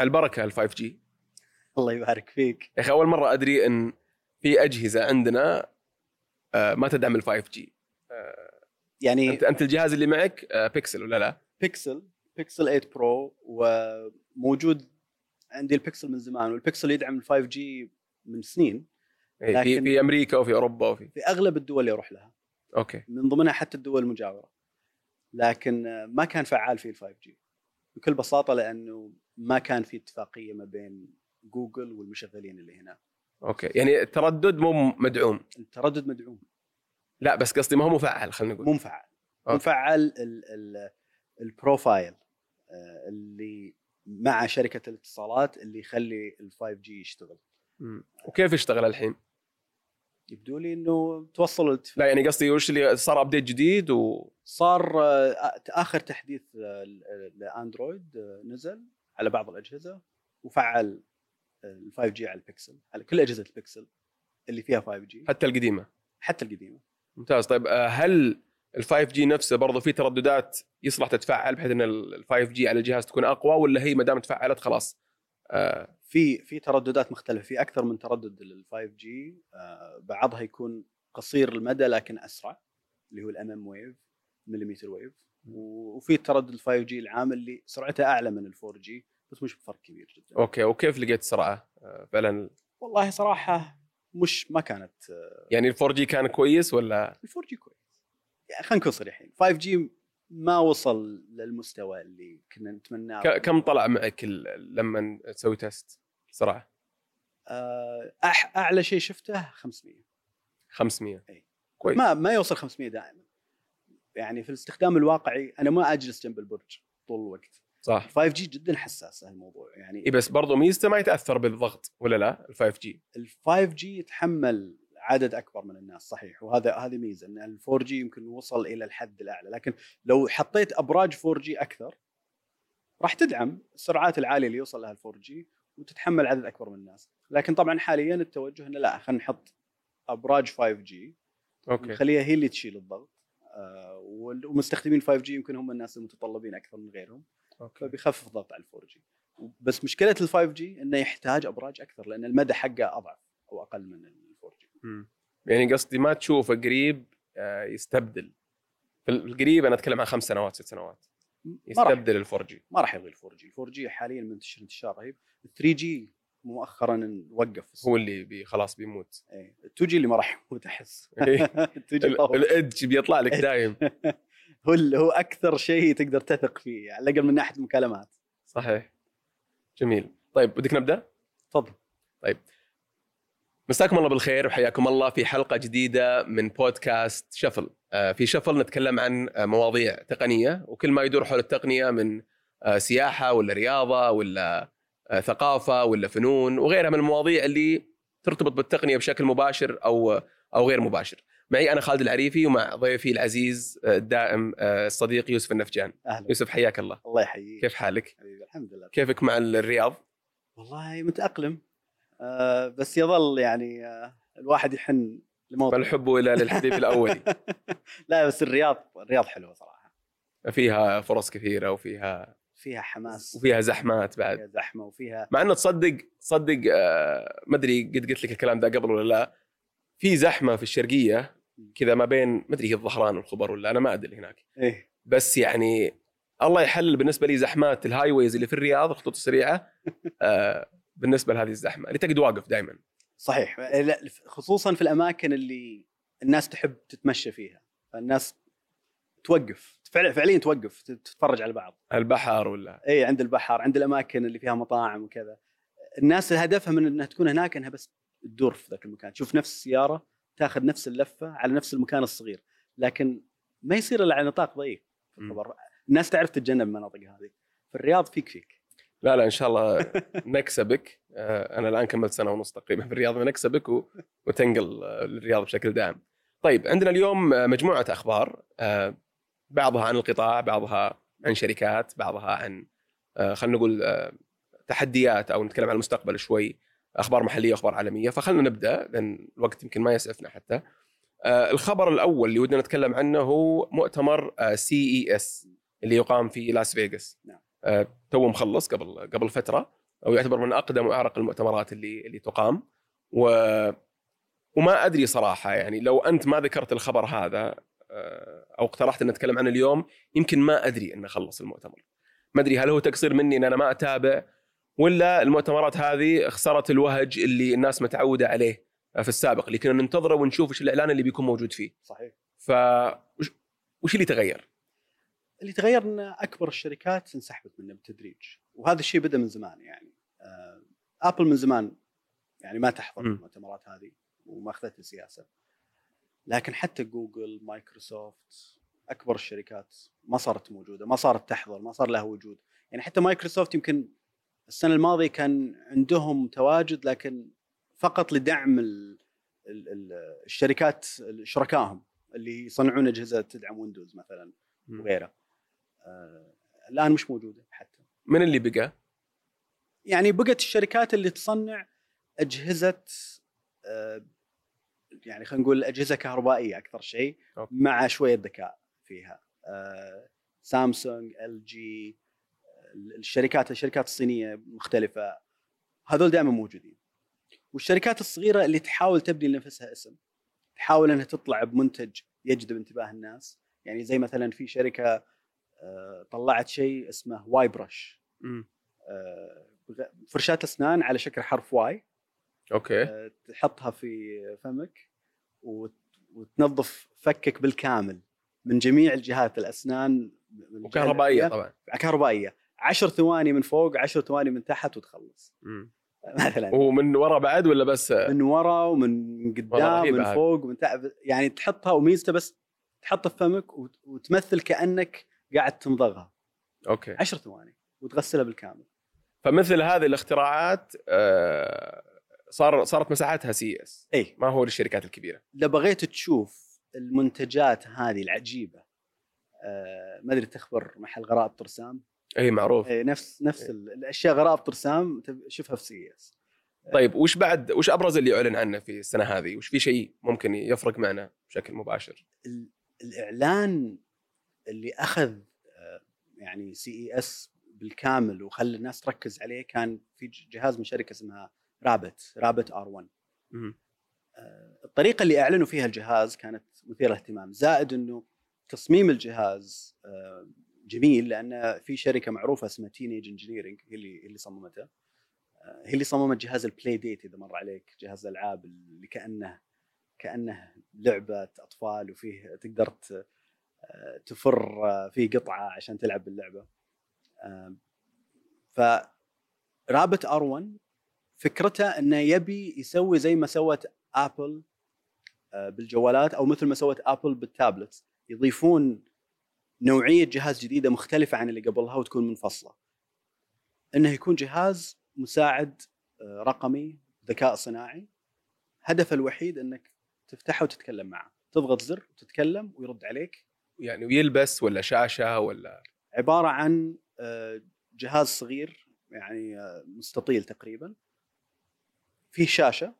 على البركة ال 5G الله يبارك فيك. يا أخي أول مرة أدري إن في أجهزة عندنا آه، ما تدعم ال 5G يعني انت أنت الجهاز اللي معك آه، بيكسل ولا لا؟ Pixel Pixel 8 Pro وموجود عندي البيكسل من زمان والبيكسل يدعم ال 5G من سنين إيه، في في أمريكا وفي أوروبا وفي في أغلب الدول اللي أروح لها. okay. من ضمنها حتى الدول المجاورة. لكن آه، ما كان فعال فيه ال 5G بكل بساطة لأنه ما كان في اتفاقية ما بين جوجل والمشغلين اللي هنا. okay. يعني التردد مو مدعوم. التردد مدعوم. لا بس قصدي ما هو مفعل خلينا نقول. مو مفعل. okay. مفعل ال ال ال profile آه، اللي مع شركة الاتصالات اللي يخلي ال 5G يشتغل. مم. وكيف يشتغل الحين؟ يبدو لي إنه توصل الاتفاق. لا يعني قصدي وش اللي صار update جديد و صار آه، آخر تحديث آه، ل Android آه، نزل. على بعض الأجهزة وفعل ال 5G على البكسل على كل أجهزة البكسل اللي فيها 5G حتى القديمة. حتى القديمة. ممتاز. طيب آه، هل ال 5G نفسه برضه في ترددات يصلح تتفعل بحيث إن ال 5G على الجهاز تكون أقوى ولا هي ما دام تفعلت خلاص؟ آه في في ترددات مختلفة. في أكثر من تردد لل 5G بعضها يكون قصير المدى لكن أسرع اللي هو ال mmWave millimeter wave وفي تردد ال 5G العام اللي سرعته أعلى من ال 4G بس مش بفرق كبير جدا. okay وكيف لقيت سرعة؟ آه فعلا. والله صراحة مش ما كانت آه، يعني ال 4G كان كويس ولا؟ ال 4G كويس. يعني خلينا نكون صريحين. 5G ما وصل للمستوى اللي كنا نتمناه. كم طلع معك لما تسوي test سرعة؟ آه، أح- أعلى شيء شفته 500 500 أي. كويس. ما ما يوصل 500 دائما. يعني في الاستخدام الواقعي أنا ما أجلس جنب البرج طول الوقت. صح. 5G جدا حساس الموضوع يعني اي بس برضو ميزته ما يتأثر بالضغط ولا لا؟ ال 5 جي ال 5 جي يتحمل عدد أكبر من الناس صحيح. وهذا هذه ميزة إن ال 4G يمكن وصل إلى الحد الأعلى. لكن لو حطيت أبراج 4G أكثر راح تدعم السرعات العالية اللي يوصل لها ال 4G وتتحمل عدد أكبر من الناس. لكن طبعا حاليا التوجه إنه لا خلينا نحط أبراج 5G okay. نخليها هي اللي تشيل الضغط. ومستخدمين 5G يمكن هم الناس المتطلبين أكثر من غيرهم. okay. فبيخفف الضغط على ال 4G بس مشكلة ال 5G إنه يحتاج أبراج أكثر لأن المدى حقه أضعف أو أقل من ال 4G مم. يعني قصدي ما تشوفه قريب آه، يستبدل. في القريب أنا أتكلم عن خمس سنوات ست سنوات. يستبدل ال 4G ما راح يلغي ال 4 جي، ال 4 جي حاليا منتشر انتشار رهيب، ال 3G مؤخرا وقف. هو اللي بي خلاص بيموت. إيه، ال 2G اللي ما راح يموت أحس. إيه. ال 2G ال- طول. ال EDGE بيطلع لك دايم. هو هو أكثر شيء تقدر تثق فيه على الأقل من ناحية المكالمات صحيح. جميل. طيب بدك نبدأ؟ تفضل. مساكم الله بالخير وحياكم الله في حلقة جديدة من بودكاست شفل. آه، في شفل نتكلم عن آه، مواضيع تقنية وكل ما يدور حول التقنية من آه، سياحة ولا رياضة ولا ثقافة ولا فنون وغيرها من المواضيع اللي ترتبط بالتقنية بشكل مباشر أو أو غير مباشر. معي أنا خالد العريفي ومع ضيفي العزيز آه، الدائم آه، الصديق يوسف النفجان. أهلا يوسف حياك الله. الله يحييك كيف حالك؟ حبيبي الحمد لله كيفك مع الرياض؟ والله متأقلم آه بس يظل يعني آه الواحد يحن لموضوع الحب إلى للحبيب الأولي. لا بس الرياض الرياض حلوة صراحة فيها فرص كثيرة وفيها فيها حماس وفيها زحمات بعد. فيها زحمة وفيها مع إنه تصدق تصدق آه، ما أدري قد قلت لك الكلام ده قبل ولا لا. في زحمة في الشرقية كذا ما بين ما أدري هي الظهران والخبر ولا أنا ما أدري هناك. إيه. بس يعني الله يحلل بالنسبة لي زحمات ال highways اللي في الرياض الخطوط السريعة آه، بالنسبة لهذه الزحمة اللي تقعد واقف دائما صحيح. خصوصا في الأماكن اللي الناس تحب تتمشى فيها. الناس توقف. فعلا فعليا توقف تتفرج على بعض. البحر ولا؟ اي عند البحر عند الأماكن اللي فيها مطاعم وكذا. الناس هدفها من إنها تكون هناك إنها بس تدور في ذاك المكان تشوف نفس السيارة تاخذ نفس اللفة على نفس المكان الصغير. لكن ما يصير إلا على نطاق ضيق الناس تعرف تتجنب المناطق هذه. في الرياض فيك فيك. لا لا إن شاء الله نكسبك. آه، أنا الآن كملت سنة ونص تقريبا في الرياض نكسبك. وتنقل آه، للرياض بشكل دائم. طيب عندنا اليوم مجموعة أخبار. آه، بعضها عن القطاع، بعضها عن شركات، بعضها عن آه، خلينا نقول آه، تحديات أو نتكلم عن المستقبل شوي أخبار محلية واخبار عالمية فخلنا نبدأ لأن الوقت يمكن ما يسعفنا حتى. آه، الخبر الأول اللي ودنا نتكلم عنه هو مؤتمر CES اللي يقام في لاس فيغاس. نعم. تو مخلص قبل قبل فترة أو يعتبر من أقدم وأعرق المؤتمرات اللي اللي تقام و وما أدري صراحة يعني لو أنت ما ذكرت الخبر هذا أو اقترحت أن نتكلم عنه اليوم يمكن ما أدري انه خلص المؤتمر. ما أدري هل هو تقصير مني إن أنا ما أتابع ولا المؤتمرات هذه خسرت الوهج اللي الناس متعودة عليه في السابق اللي كنا ننتظره ونشوف إيش الإعلان اللي بيكون موجود فيه. صحيح. ف وش- اللي تغير؟ اللي تغير إن أكبر الشركات انسحبت منه بالتدريج وهذا الشيء بدأ من زمان يعني. آه، ابل من زمان يعني ما تحضر. المؤتمرات هذه وماخذة السياسة لكن حتى جوجل مايكروسوفت أكبر الشركات ما صارت موجودة ما صارت تحضر ما صار لها وجود يعني حتى مايكروسوفت يمكن السنة الماضية كان عندهم تواجد لكن فقط لدعم ال ال ال الشركات شركائهم اللي يصنعون أجهزة تدعم ويندوز مثلا. وغيره آه الآن مش موجودة حتى من اللي بقى؟ يعني بقت الشركات اللي تصنع أجهزة آه يعني خلينا نقول أجهزة كهربائية أكثر شيء. مع شوية ذكاء فيها. آه سامسونج إل جي الشركات الشركات الصينية مختلفة. هذول دائما موجودين. والشركات الصغيرة اللي تحاول تبني لنفسها اسم تحاول إنها تطلع بمنتج يجذب انتباه الناس. يعني زي مثلا في شركة آه، طلعت شيء اسمه Y-Brush. آه، فرشاة أسنان على شكل حرف Y. okay. آه، تحطها في فمك وت- وتنظف فكك بالكامل من جميع الجهات الأسنان وكهربائية طبعا. كهربائية. 10 ثواني من فوق 10 ثواني من تحت وتخلص. م. مثلا. ومن ورا بعد ولا بس؟ من ورا ومن قدام من. فوق ومن تحت. يعني تحطها وميزته بس تحطها في فمك وت- وتمثل كأنك قاعد تمضغها okay. 10 ثواني. وتغسلها بالكامل. فمثل هذه الاختراعات آه، صار صارت مساحتها CES ما هو للشركات الكبيرة. إذا بغيت تشوف المنتجات هذه العجيبة آه ما أدري تخبر محل غرائب طرسام اي معروف. إيه نفس نفس ال- الأشياء غرائب طرسام تب- شوفها في سي اس طيب وش بعد وش أبرز اللي أعلن عنه في السنة هذه؟ وش في شيء ممكن يفرق معنا بشكل مباشر؟ الإعلان اللي أخذ آه، يعني CES بالكامل وخلى الناس تركز عليه كان في جهاز من شركة اسمها Rabbit Rabbit R1 م. الطريقة اللي أعلنوا فيها الجهاز كانت مثيرة اهتمام زائد إنه تصميم الجهاز آه، جميل لأن في شركة معروفة اسمها Teenage Engineering هي اللي هي اللي صممته. آه، هي اللي صممت جهاز ال Playdate إذا مر عليك جهاز الألعاب اللي كأنه كأنه لعبة أطفال وفيه تقدر آه، تفر آه، فيه قطعة عشان تلعب باللعبة. آه، ف Rabbit R1 فكرته إنه يبي يسوي زي ما سوت ابل آه، بالجوالات أو مثل ما سوت ابل بالتابلت يضيفون نوعية جهاز جديدة مختلفة عن اللي قبلها وتكون منفصلة. إنه يكون جهاز مساعد آه، رقمي ذكاء صناعي. هدفه الوحيد إنك تفتحه وتتكلم معه، تضغط زر وتتكلم ويرد عليك. يعني ويلبس ولا شاشة ولا؟ عبارة عن آه، جهاز صغير يعني مستطيل تقريبا. فيه شاشة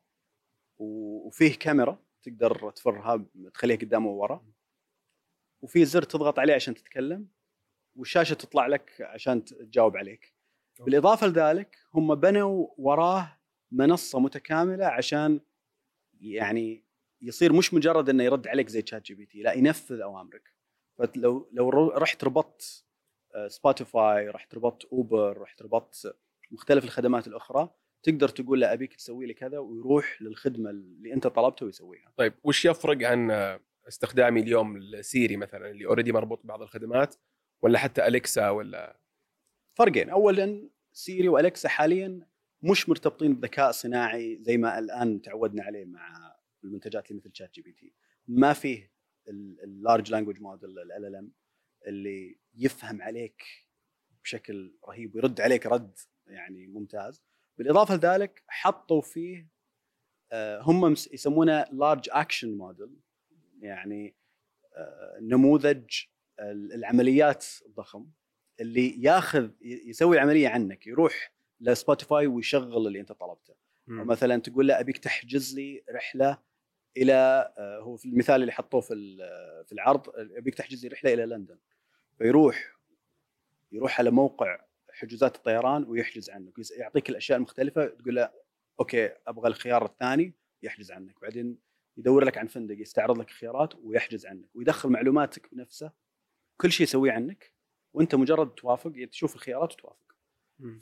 وفيه كاميرا تقدر تفرها تخليها قدام وورا. وفي زر تضغط عليه عشان تتكلم والشاشة تطلع لك عشان تجاوب عليك. بالإضافة لذلك هم بنوا وراه منصة متكاملة عشان يعني يصير مش مجرد إنه يرد عليك زي ChatGPT لا ينفذ أوامرك. فلو لو رحت ربطت آه، Spotify رحت ربطت Uber رحت ربطت مختلف الخدمات الأخرى تقدر تقول له ابيك تسوي لي كذا ويروح للخدمة اللي أنت طلبته ويسويها. طيب وش يفرق عن استخدامي اليوم ل Siri مثلا اللي already مربوط ببعض الخدمات ولا حتى Alexa ولا؟ فرقين. اولا Siri و Alexa حاليا مش مرتبطين بذكاء صناعي زي ما الآن تعودنا عليه مع المنتجات اللي مثل ChatGPT ما فيه ال large language model LLM اللي يفهم عليك بشكل رهيب ويرد عليك رد يعني ممتاز. بالإضافة لذلك حطوا فيه آه، هم يسمونه large action model يعني آه، نموذج ال- العمليات الضخم اللي ياخذ يسوي العملية عنك يروح ل Spotify ويشغل اللي أنت طلبته. أو مثلا تقول له أبيك تحجز لي رحلة إلى آه، هو في المثال اللي حطوه في في العرض أبيك تحجز لي رحلة إلى لندن فيروح يروح على موقع حجوزات الطيران ويحجز عنك. يعطيك الأشياء المختلفة تقول له أوكي أبغى الخيار الثاني يحجز عنك. بعدين يدور لك عن فندق يستعرض لك خيارات ويحجز عنك ويدخل معلوماتك بنفسه. كل شيء يسويه عنك وأنت مجرد توافق تشوف الخيارات وتوافق.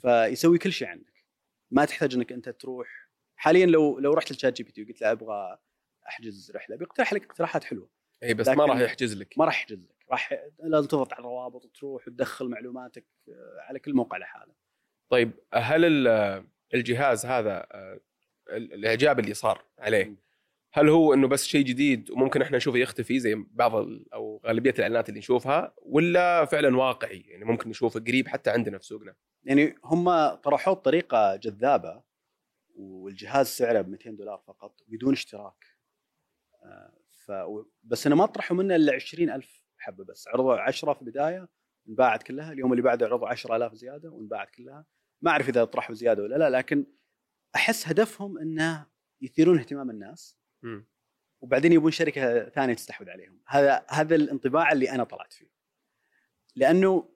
فيسوي كل شيء عنك. ما تحتاج إنك أنت تروح. حاليا لو لو رحت ل ChatGPT وقلت له أبغى أحجز رحلة بيقترح لك اقتراحات حلوة. اي بس ما راح يحجز لك. ما راح يحجز لك. راح لازم تضغط على الروابط وتروح وتدخل معلوماتك آه، على كل موقع لحاله. طيب هل ال- الجهاز هذا آه، ال- الإعجاب اللي صار عليه هل هو إنه بس شيء جديد وممكن إحنا نشوفه يختفي زي بعض أو غالبية الإعلانات اللي نشوفها ولا فعلا واقعي؟ يعني ممكن نشوفه قريب حتى عندنا في سوقنا. يعني هم طرحوه بطريقة جذابة والجهاز سعره ب 200 دولار فقط بدون اشتراك. آه، ف بس أنا ما طرحوا منه إلا 20000 حبه بس. عرضوا 10 في البداية انباعت كلها اليوم اللي بعده عرضوا 10000 زيادة وانباعت كلها. ما أعرف إذا طرحوا زيادة ولا لا لكن أحس هدفهم إنه يثيرون اهتمام الناس. مم. وبعدين يبون شركة ثانية تستحوذ عليهم. هذا هذا الانطباع اللي أنا طلعت فيه. لأنه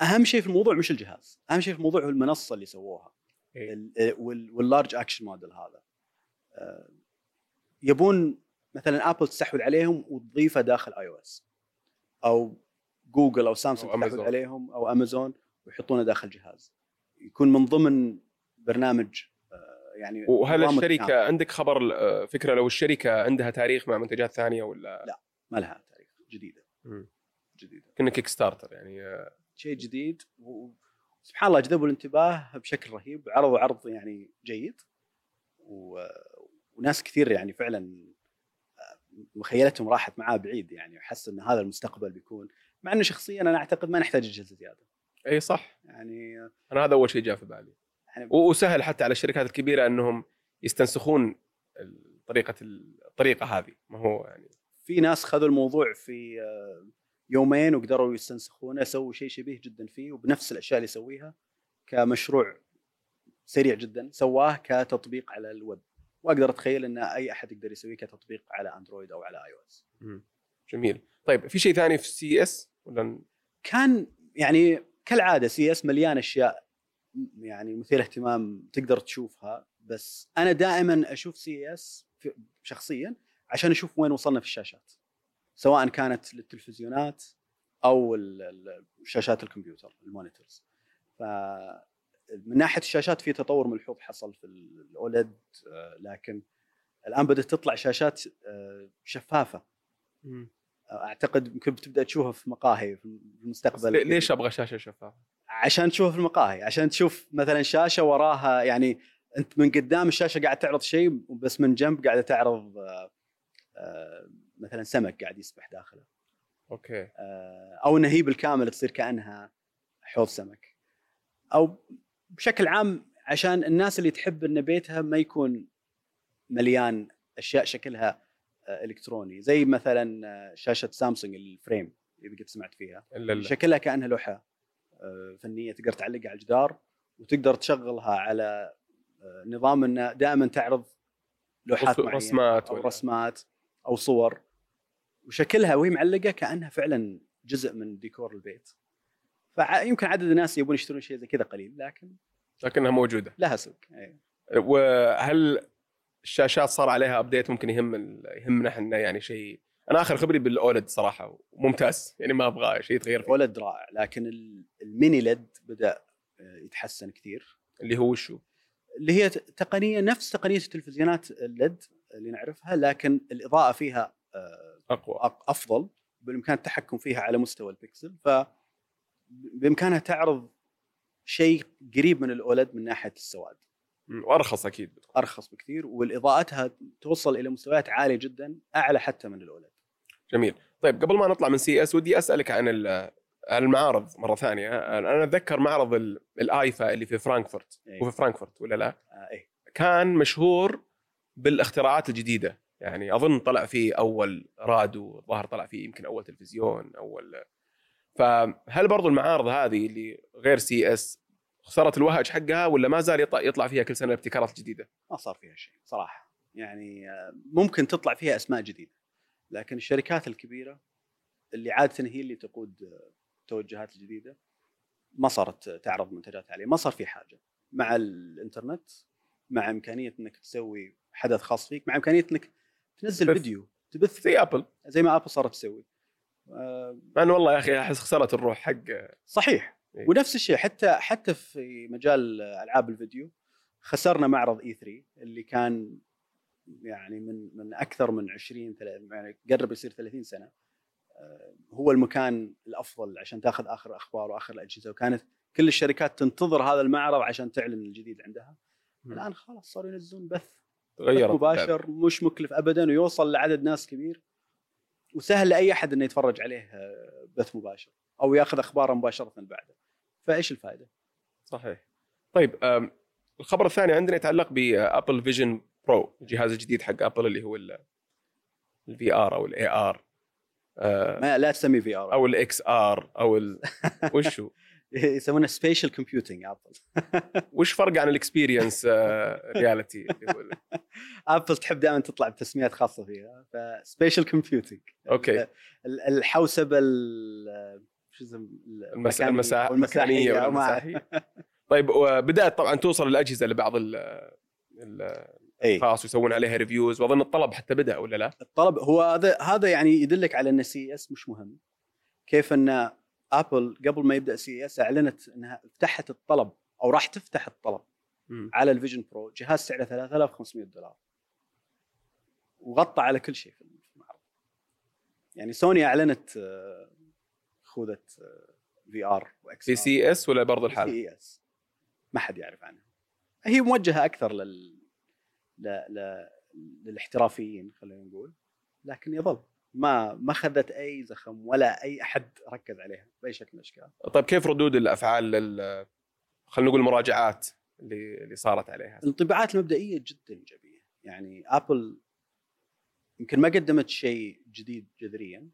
أهم شيء في الموضوع مش الجهاز أهم شيء في الموضوع هو المنصة اللي سووها. إيه. ال- وال- وال large action model هذا. آه، يبون مثلا ابل تستحوذ عليهم وتضيفه داخل iOS أو جوجل أو سامسونج تستحوذ. عليهم أو امازون ويحطونه داخل جهاز. يكون من ضمن برنامج آه، يعني وهل الشركة التعامل. عندك خبر آه، فكرة لو الشركة عندها تاريخ مع منتجات ثانية ولا؟ ما لها تاريخ جديدة. مم. جديدة. كنا Kickstarter يعني آه، شيء جديد وسبحان الله جذبوا الانتباه بشكل رهيب. عرضوا عرض يعني جيد و... وناس كثير يعني فعلا مخيلتهم راحت معاه بعيد يعني وحس إن هذا المستقبل بيكون مع إنه شخصيا أنا أعتقد ما نحتاج اجهزه زياده إي صح. يعني أنا هذا أول شيء جاء في بالي. يعني وسهل حتى على الشركات الكبيرة إنهم يستنسخون طريقة الطريقة هذه. ما هو يعني في ناس خذوا الموضوع في آه، يومين وقدروا يستنسخونه سووا شيء شبيه جدا فيه وبنفس الأشياء اللي يسويها كمشروع سريع جدا سواه كتطبيق على الويب. واقدر اتخيل إن أي أحد يقدر يسويه كتطبيق على أندرويد أو على iOS. جميل. طيب في شيء ثاني في CES ولا كان يعني كالعادة CES مليان أشياء يعني مثيره اهتمام تقدر تشوفها بس أنا دائما أشوف CES شخصيا عشان أشوف وين وصلنا في الشاشات سواء كانت للتلفزيونات أو شاشات الكمبيوتر ال monitors. ف من ناحية الشاشات في تطور ملحوظ حصل في ال OLED لكن الآن بدأت تطلع شاشات آه، شفافة. أعتقد يمكن بتبدأ تشوفها في مقاهي في المستقبل. لي- ليش أبغى شاشة شفافة؟ عشان تشوفها في المقاهي عشان تشوف مثلا شاشة وراها يعني أنت من قدام الشاشة قاعد تعرض شيء بس من جنب قاعدة تعرض آه، آه، مثلا سمك قاعد يسبح داخله. أوكي. آه، أو إنها هي بالكامل تصير كأنها حوض سمك. أو بشكل عام عشان الناس اللي تحب إن بيتها ما يكون مليان أشياء شكلها آه، إلكتروني. زي مثلا آه، شاشة سامسونج الفريم اللي قد سمعت فيها. إلا لا شكلها كأنها لوحة آه، فنية تقدر تعلقها على الجدار وتقدر تشغلها على نظام انه دائما تعرض لوحات معينة رسمات أو ولا- رسمات أو صور. وشكلها وهي معلقة كأنها فعلا جزء من ديكور البيت. فيمكن عدد الناس يبون يشترون شيء زي كذا قليل لكن لكنها موجودة. لها سوق أي. وهل الشاشات صار عليها update ممكن يهم يهمنا إحنا يعني شيء؟ أنا آخر خبري بال OLED صراحة ممتاز يعني ما أبغى شيء يتغير فيه. OLED رائع لكن ال- ال mini LED بدأ آه، يتحسن كثير. اللي هو شو اللي هي تقنية نفس تقنية التلفزيونات ال LED اللي نعرفها لكن الإضاءة فيها آه، أقوى. أفضل بالإمكان التحكم فيها على مستوى البكسل. ف بإمكانها تعرض شيء قريب من ال OLED من ناحية السواد. وأرخص أكيد. بتكون أرخص بكثير والاضاءتها توصل إلى مستويات عالية جدا أعلى حتى من ال OLED جميل. طيب قبل ما نطلع من CES ودي أسألك عن عن المعارض مرة ثانية. أنا أتذكر معرض ال- ال IFA اللي في فرانكفورت. إيه. هو في فرانكفورت ولا لا؟ آه إيه. كان مشهور بالاختراعات الجديدة. يعني أظن طلع فيه أول راديو الظاهر طلع فيه يمكن أول تلفزيون أول فهل برضو المعارض هذه اللي غير CES خسرت الوهج حقها ولا ما زال يطلع, فيها كل سنة ابتكارات جديده؟ ما صار فيها شيء صراحة يعني آه، ممكن تطلع فيها أسماء جديدة لكن الشركات الكبيرة اللي عادة هي اللي تقود آه، التوجهات الجديدة ما صارت تعرض منتجات عليه ما صار في حاجة مع الإنترنت مع إمكانية إنك تسوي حدث خاص فيك مع إمكانية إنك تنزل بث. فيديو تبث زي ابل زي ما ابل صارت تسوي مع إنه والله يا أخي أحس خسرت الروح حق صحيح. إيه. ونفس الشيء حتى حتى في مجال ألعاب الفيديو خسرنا معرض اي 3 اللي كان يعني من من أكثر من 20 تل- يعني قرب يصير 30 سنة. آه، هو المكان الأفضل عشان تأخذ آخر أخبار وآخر الأجهزة وكانت كل الشركات تنتظر هذا المعرض عشان تعلن الجديد عندها. مم. الآن خلاص صاروا ينزلون بث تغيرت مباشر مش مكلف ابدا ويوصل لعدد ناس كبير. وسهل لأي أحد إنه يتفرج عليه آه، بث مباشر أو يأخذ أخباره مباشرة بعده. فإيش الفائدة؟ صحيح. طيب الخبر الثاني عندنا يتعلق بابل Vision Pro الجهاز الجديد حق ابل اللي هو ال VR أو ال AR ما لا تسمي VR أو ال XR أو ال... وشو؟ يسمونه spatial computing ابل وش فرق عن ال experience reality ابل تحب دائما تطلع بتسميات خاصة فيها ف spatial computing okay. الحوسبة ال- شو اسم المس... المكانية المسا... أو المكانيه أو ما أعرف. والمساحيه طيب وبدات طبعا توصل الأجهزة لبعض الاشخاص ويسوون عليها reviews وأظن الطلب حتى بدأ ولا لا؟ الطلب هو هذا هذا يعني يدلك على إن CES مش مهم. كيف إن ابل قبل ما يبدأ CES أعلنت إنها فتحت الطلب أو راح تفتح الطلب مم. على ال Vision Pro. جهاز سعره 3500 دولار. وغطى على كل شيء في المعرض. يعني سوني أعلنت آه، خوذة VR و XR في CES ولا برضو الحال؟ CES ما حد يعرف عنها. هي موجهة أكثر لل ل... ل... للاحترافيين خلينا نقول. لكن يظل. ما ما اخذت أي زخم ولا أي أحد ركز عليها بأي شكل من الأشكال طيب كيف ردود الأفعال لل خلينا نقول المراجعات اللي اللي صارت عليها؟ الانطباعات المبدئية جدا ايجابيه يعني ابل يمكن ما قدمت شيء جديد جذريا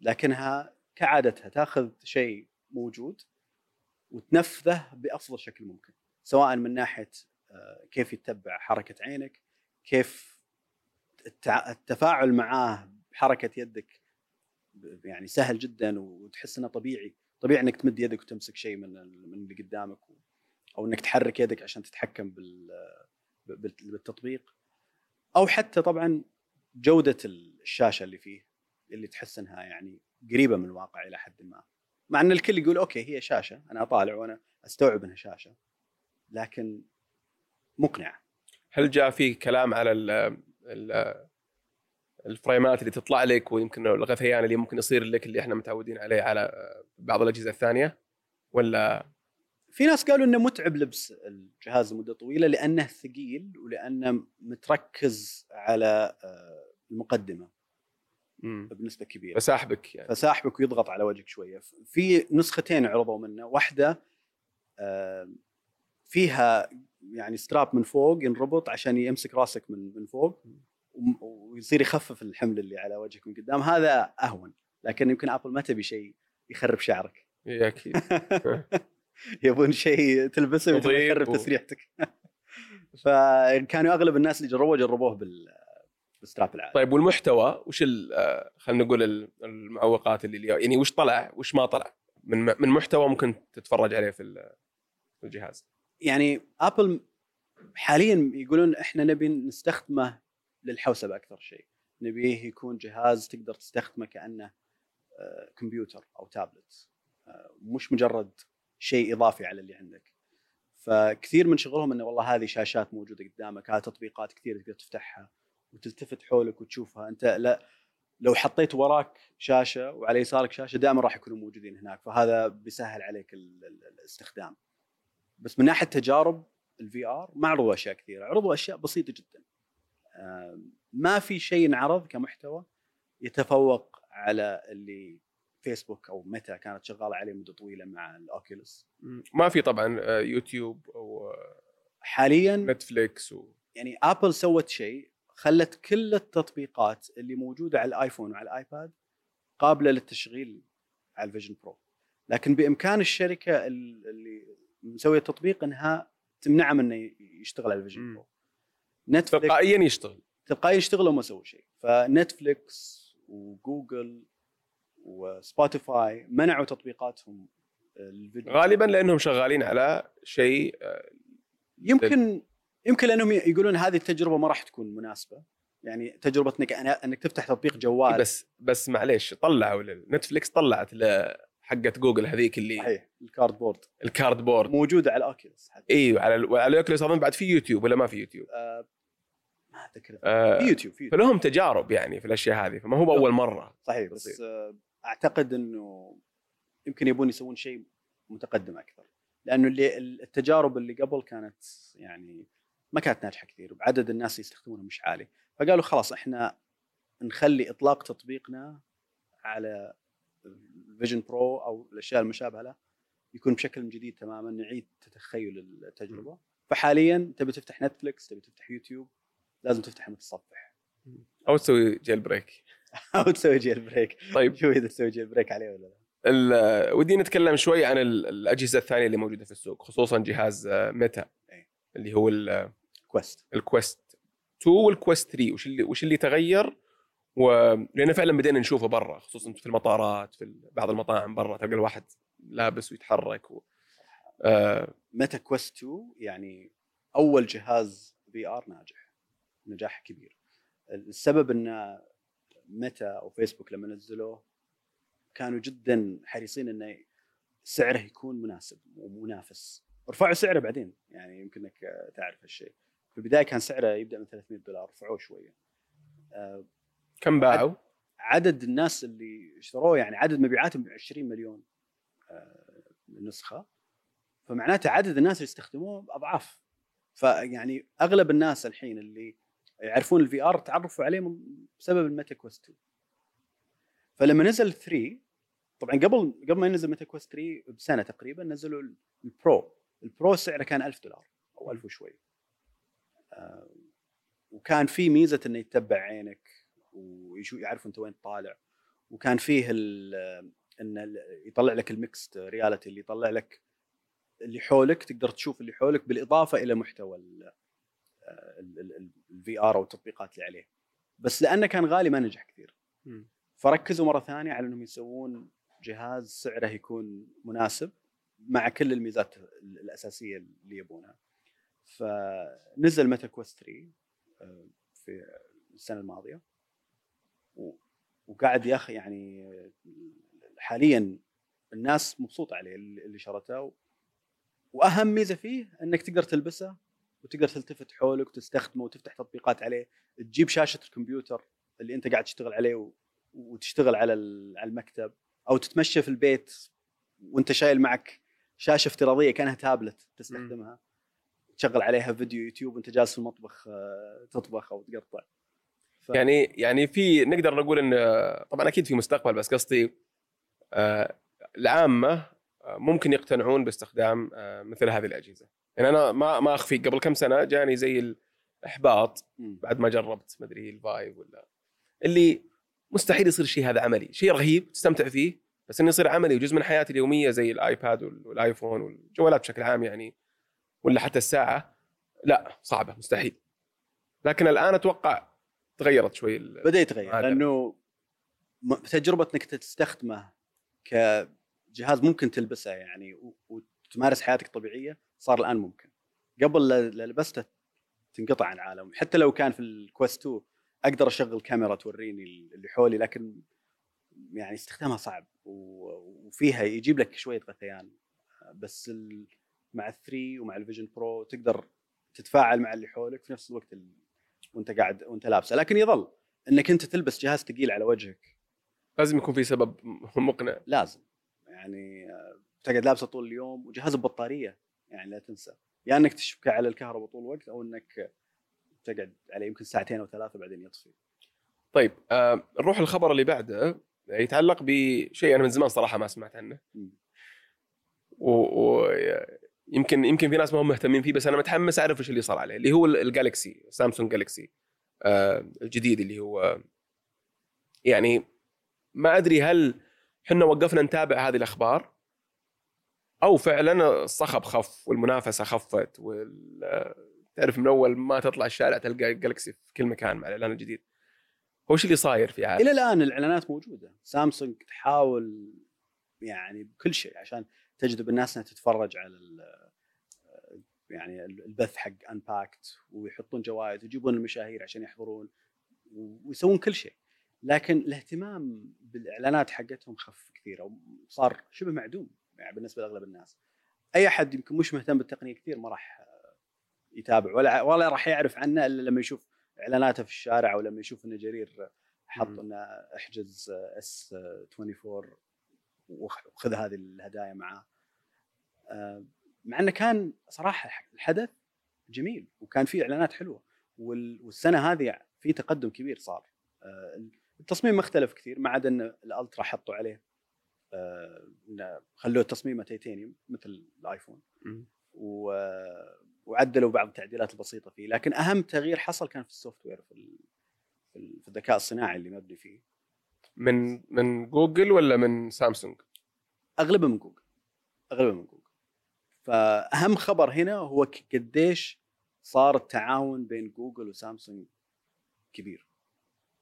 لكنها كعادتها تأخذ شيء موجود وتنفذه بأفضل شكل ممكن سواء من ناحية آه، كيف يتبع حركة عينك كيف التفاعل معاه بحركه يدك يعني سهل جدا وتحس إنه طبيعي. طبيعي إنك تمد يدك وتمسك شيء من من اللي قدامك أو إنك تحرك يدك عشان تتحكم بال بال- بالتطبيق. أو حتى طبعا جودة الشاشة اللي فيه اللي تحس إنها يعني قريبة من الواقع إلى حد ما. مع إن الكل يقول أوكي هي شاشة أنا أطالع وأنا أستوعب إنها شاشة لكن مقنعة. هل جاء في كلام على ال ال الفريمات اللي تطلع لك ويمكن الغثيان اللي ممكن يصير لك اللي إحنا متعودين عليه على بعض الأجهزة الثانية ولا؟ في ناس قالوا إنه متعب لبس الجهاز لمدة طويلة لأنه ثقيل ولأنه متركز على آه، المقدمة مم. بنسبة كبيرة. فساحبك يعني. فساحبك ويضغط على وجهك شوية. في نسختين عرضوا منه. واحدة آه، فيها يعني ستراب من فوق ينربط عشان يمسك راسك من من فوق. ويصير يخفف الحمل اللي على وجهك من قدام هذا أهون لكن يمكن آبل ما تبي شيء يخرب شعرك. إيه أكيد. يبون شيء تلبسه ويبون نظيف يخرب و- تسريحتك. فكانوا أغلب الناس اللي جربوه جربوه بال بالستراب العادي. طيب والمحتوى؟ وش ال- خلينا نقول ال- المعوقات اللي يعني وش طلع؟ وش ما طلع؟ من من محتوى ممكن تتفرج عليه في الجهاز. يعني آبل حاليا يقولون إحنا نبي نستخدمه للحوسبة أكثر شيء. نبيه يكون جهاز تقدر تستخدمه كأنه آه، كمبيوتر أو تابلت. آه، مش مجرد شيء إضافي على اللي عندك. فكثير من شغلهم إنه والله هذه شاشات موجودة قدامك هذه تطبيقات كثير تقدر تفتحها وتلتفت حولك وتشوفها. أنت لا لو حطيت وراك شاشة وعلى يسارك شاشة دائما راح يكونوا موجودين هناك. فهذا بيسهل عليك ال- ال- الاستخدام. بس من ناحية تجارب ال VR ما عرضوا أشياء كثيرة. عرضوا أشياء بسيطة جدا. ما في شيء انعرض كمحتوى يتفوق على اللي فيسبوك أو ميتا كانت شغالة عليه مدة طويلة مع ال Oculus مم. ما في طبعا آه، يوتيوب أو آه، حاليا نتفليكس و... يعني آبل سوت شيء خلت كل التطبيقات اللي موجودة على الآيفون وعلى الآيباد قابلة للتشغيل على ال Vision Pro لكن بإمكان الشركة ال- اللي مسوية التطبيق إنها تمنعه من إنه يشتغل على ال Vision. Pro نتفلكس تلقائيا يشتغل. تلقائيا يشتغلوا وما سووا شيء. فنتفلكس وجوجل وسبوتيفاي منعوا تطبيقاتهم الفيديو. غالبا لأنهم شغالين على شيء آه، يمكن يمكن لأنهم يقولون هذه التجربة ما راح تكون مناسبة. يعني تجربة انك إنك تفتح تطبيق جوال. بس بس معليش طلعوا نتفلكس طلعت حقت جوجل هذيك اللي صحيح ال Cardboard ال Cardboard موجودة على Oculus حتى. إيوه على ال- على أظن بعد في يوتيوب ولا ما في يوتيوب؟ آه ما أتذكر آه في يوتيوب في يوتيوب. فلهم تجارب يعني في الأشياء هذه فما هو باول مرة. صحيح بس. آه أعتقد إنه يمكن يبون يسوون شيء متقدم أكثر. لأنه اللي التجارب اللي قبل كانت يعني ما كانت ناجحة كثير وعدد الناس اللي يستخدمونها مش عالي. فقالوا خلاص إحنا نخلي إطلاق تطبيقنا على Vision Pro أو الأشياء المشابهة له يكون بشكل جديد تماما نعيد تخيل التجربة. فحاليا تبي تفتح نتفلكس تبي تفتح يوتيوب لازم تفتح متصفح أو تسوي jailbreak أو تسوي jailbreak طيب. شوف إذا تسوي jailbreak عليه ولا لا؟ ودي نتكلم شوي عن ال- الأجهزة الثانية اللي موجودة في السوق خصوصا جهاز آه، ميتا. إيه. اللي هو ال- Quest ال Quest 2 وال Quest 3 وش اللي وش اللي تغير؟ ولان فعلا بدينا نشوفه برا خصوصا في المطارات في بعض المطاعم برا تلقى الواحد لابس ويتحرك و... آه. Meta Quest 2 يعني أول جهاز VR ناجح. نجاح كبير. السبب إن ميتا أو فيسبوك لما نزلوه كانوا جدا حريصين إنه سعره يكون مناسب ومنافس. رفعوا سعره بعدين يعني يمكن إنك تعرف هالشيء. في البداية كان سعره يبدأ من 300 دولار رفعوه شوية. آه، كم باعوا؟ عدد الناس اللي اشتروه يعني عدد مبيعاتهم 20 مليون آه، نسخة. فمعناته عدد الناس اللي يستخدموه أضعاف. فيعني أغلب الناس الحين اللي يعرفون ال VR تعرفوا عليه بسبب ال Meta Quest 2 فلما نزل 3 طبعا قبل قبل ما ينزل Meta Quest 3 بسنة تقريبا نزلوا ال Pro ال Pro سعره كان 1000 دولار أو 1000 وشوي. آه، وكان في ميزة إنه يتبع عينك ويشوف يعرف أنت وين طالع وكان فيه ال- إن يطلع لك ال mixed reality اللي يطلع لك اللي حولك تقدر تشوف اللي حولك بالإضافة إلى محتوى ال VR أو التطبيقات اللي عليه. بس لأنه كان غالي ما نجح كثير. فركزوا مرة ثانية على إنهم يسوون جهاز سعره يكون مناسب مع كل الميزات ال- الأساسية اللي يبونها. فنزل Meta Quest 3 آه، في السنة الماضية. وقاعد يا أخي يعني حاليا الناس مبسوطة عليه اللي شرته. وأهم ميزة فيه إنك تقدر تلبسه وتقدر تلتفت حولك وتستخدمه وتفتح تطبيقات عليه. تجيب شاشة الكمبيوتر اللي أنت قاعد تشتغل عليه وتشتغل على ال- على المكتب. أو تتمشى في البيت وأنت شايل معك شاشة افتراضية كأنها تابلت تستخدمها. تشغل عليها فيديو يوتيوب وأنت جالس في المطبخ آه، تطبخ أو تقطع. ف... يعني يعني في نقدر نقول إن طبعا أكيد في مستقبل بس قصدي آه، العامة ممكن يقتنعون باستخدام آه، مثل هذه الأجهزة يعني أنا ما ما اخفي قبل كم سنة جاني زي الإحباط. بعد ما جربت مدري ال Vive ولا اللي مستحيل يصير الشيء هذا عملي شيء رهيب تستمتع فيه بس إنه يصير عملي وجزء من حياتي اليومية زي الآيباد وال- والآيفون والجوالات بشكل عام يعني ولا حتى الساعة لا صعبة مستحيل لكن الآن أتوقع تغيرت شوي بدا يتغير. لأنه تجربة إنك تستخدمه كجهاز ممكن تلبسه يعني وتمارس حياتك طبيعية صار الآن ممكن. قبل لبسته تنقطع عن العالم حتى لو كان في ال Quest 2 أقدر أشغل كاميرا توريني اللي حولي لكن يعني استخدامها صعب وفيها يجيب لك شوية غثيان. بس مع ال three ومع ال Vision Pro تقدر تتفاعل مع اللي حولك في نفس الوقت ال- وانت قاعد وانت لابسه. لكن يظل إنك أنت تلبس جهاز ثقيل على وجهك. لازم يكون في سبب مقنع. لازم. يعني آه، تقعد لابسه طول اليوم وجهاز ببطاريه يعني لا تنسى. يا يعني إنك تشبكه على الكهرباء طول الوقت أو إنك تقعد عليه يمكن ساعتين أو ثلاثة بعدين يطفي. طيب آه نروح الخبر اللي بعده. يتعلق بشيء أنا من زمان صراحة ما سمعت عنه. ويمكن يمكن في ناس ما هم مهتمين فيه بس أنا متحمس أعرف إيش اللي صار عليه اللي هو الجالكسي سامسونج جالكسي آه الجديد اللي هو يعني ما أدري هل إحنا وقفنا نتابع هذه الأخبار. أو فعلا الصخب خف والمنافسة خفت وال تعرف من أول ما تطلع الشارع تلقى جالكسي في كل مكان مع الإعلان الجديد. هو إيش اللي صاير في عالم إلى الآن الإعلانات موجودة. سامسونج تحاول يعني بكل شيء عشان تجذب الناس إنها تتفرج على يعني البث حق انباكت ويحطون جوائز ويجيبون المشاهير عشان يحضرون ويسوون كل شيء. لكن الاهتمام بالإعلانات حقتهم خف كثير وصار شبه معدوم يعني بالنسبة لأغلب الناس. أي أحد يمكن مش مهتم بالتقنية كثير ما راح يتابع ولا ولا راح يعرف عنه إلا لما يشوف إعلاناته في الشارع أو لما يشوف ان جرير حط. إنه احجز S 24 وخ- وخذ هذه الهدايا معاه. آه، مع إنه كان صراحة الحدث جميل وكان فيه إعلانات حلوة وال- والسنة هذه في تقدم كبير صار. آه، التصميم ما اختلف كثير ما عدا إن ال Ultra حطوا عليه آه، خلوه تصميمه تيتانيوم مثل الآيفون. و- وعدلوا بعض التعديلات البسيطة فيه. لكن أهم تغيير حصل كان في ال software في في ال- في الذكاء الصناعي اللي مبني فيه. من من جوجل ولا من سامسونج؟ اغلبها من جوجل. اغلبها من جوجل. فأهم خبر هنا هو قديش صار التعاون بين جوجل وسامسونج كبير.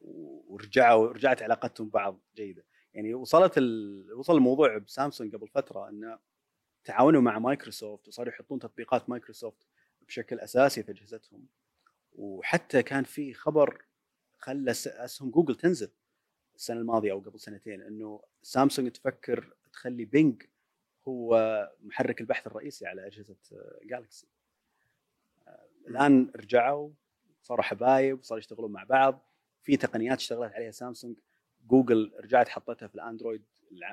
ورجعوا رجعت علاقتهم ببعض جيدة. يعني وصلت ال... وصل الموضوع بسامسونج قبل فترة إنه تعاونوا مع مايكروسوفت وصاروا يحطون تطبيقات مايكروسوفت بشكل أساسي في أجهزتهم. وحتى كان في خبر خلى أسهم جوجل تنزل السنة الماضية أو قبل سنتين إنه سامسونج تفكر تخلي بينج هو محرك البحث الرئيسي على أجهزة جالكسي الآن رجعوا صاروا حبايب وصاروا يشتغلون مع بعض. في تقنيات اشتغلت عليها سامسونج جوجل رجعت حطتها في الأندرويد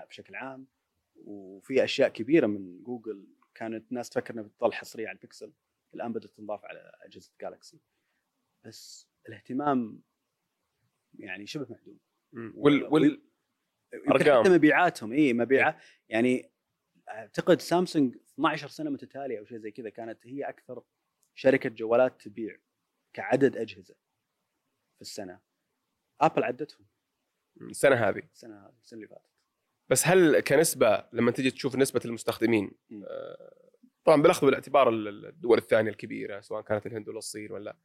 بشكل عام وفي أشياء كبيرة من جوجل كانت الناس تفكر انها بتظل حصريه على البكسل الآن بدأت تنضاف على أجهزة جالكسي بس الاهتمام يعني شبه معدوم مم. وال وال. حتى مبيعاتهم اي مبيعات يعني أعتقد سامسونج 12 سنة متتالية أو شيء زي كذا كانت هي أكثر شركة جوالات تبيع كعدد أجهزة في السنة آبل عدتهم. السنة هذه. السنة هذه السنة اللي فاتت. بس هل كنسبة لما تجي تشوف نسبة المستخدمين. آه، طبعا بالاخذ بالاعتبار ال- الدول الثانية الكبيرة سواء كانت الهند ولا الصين ولا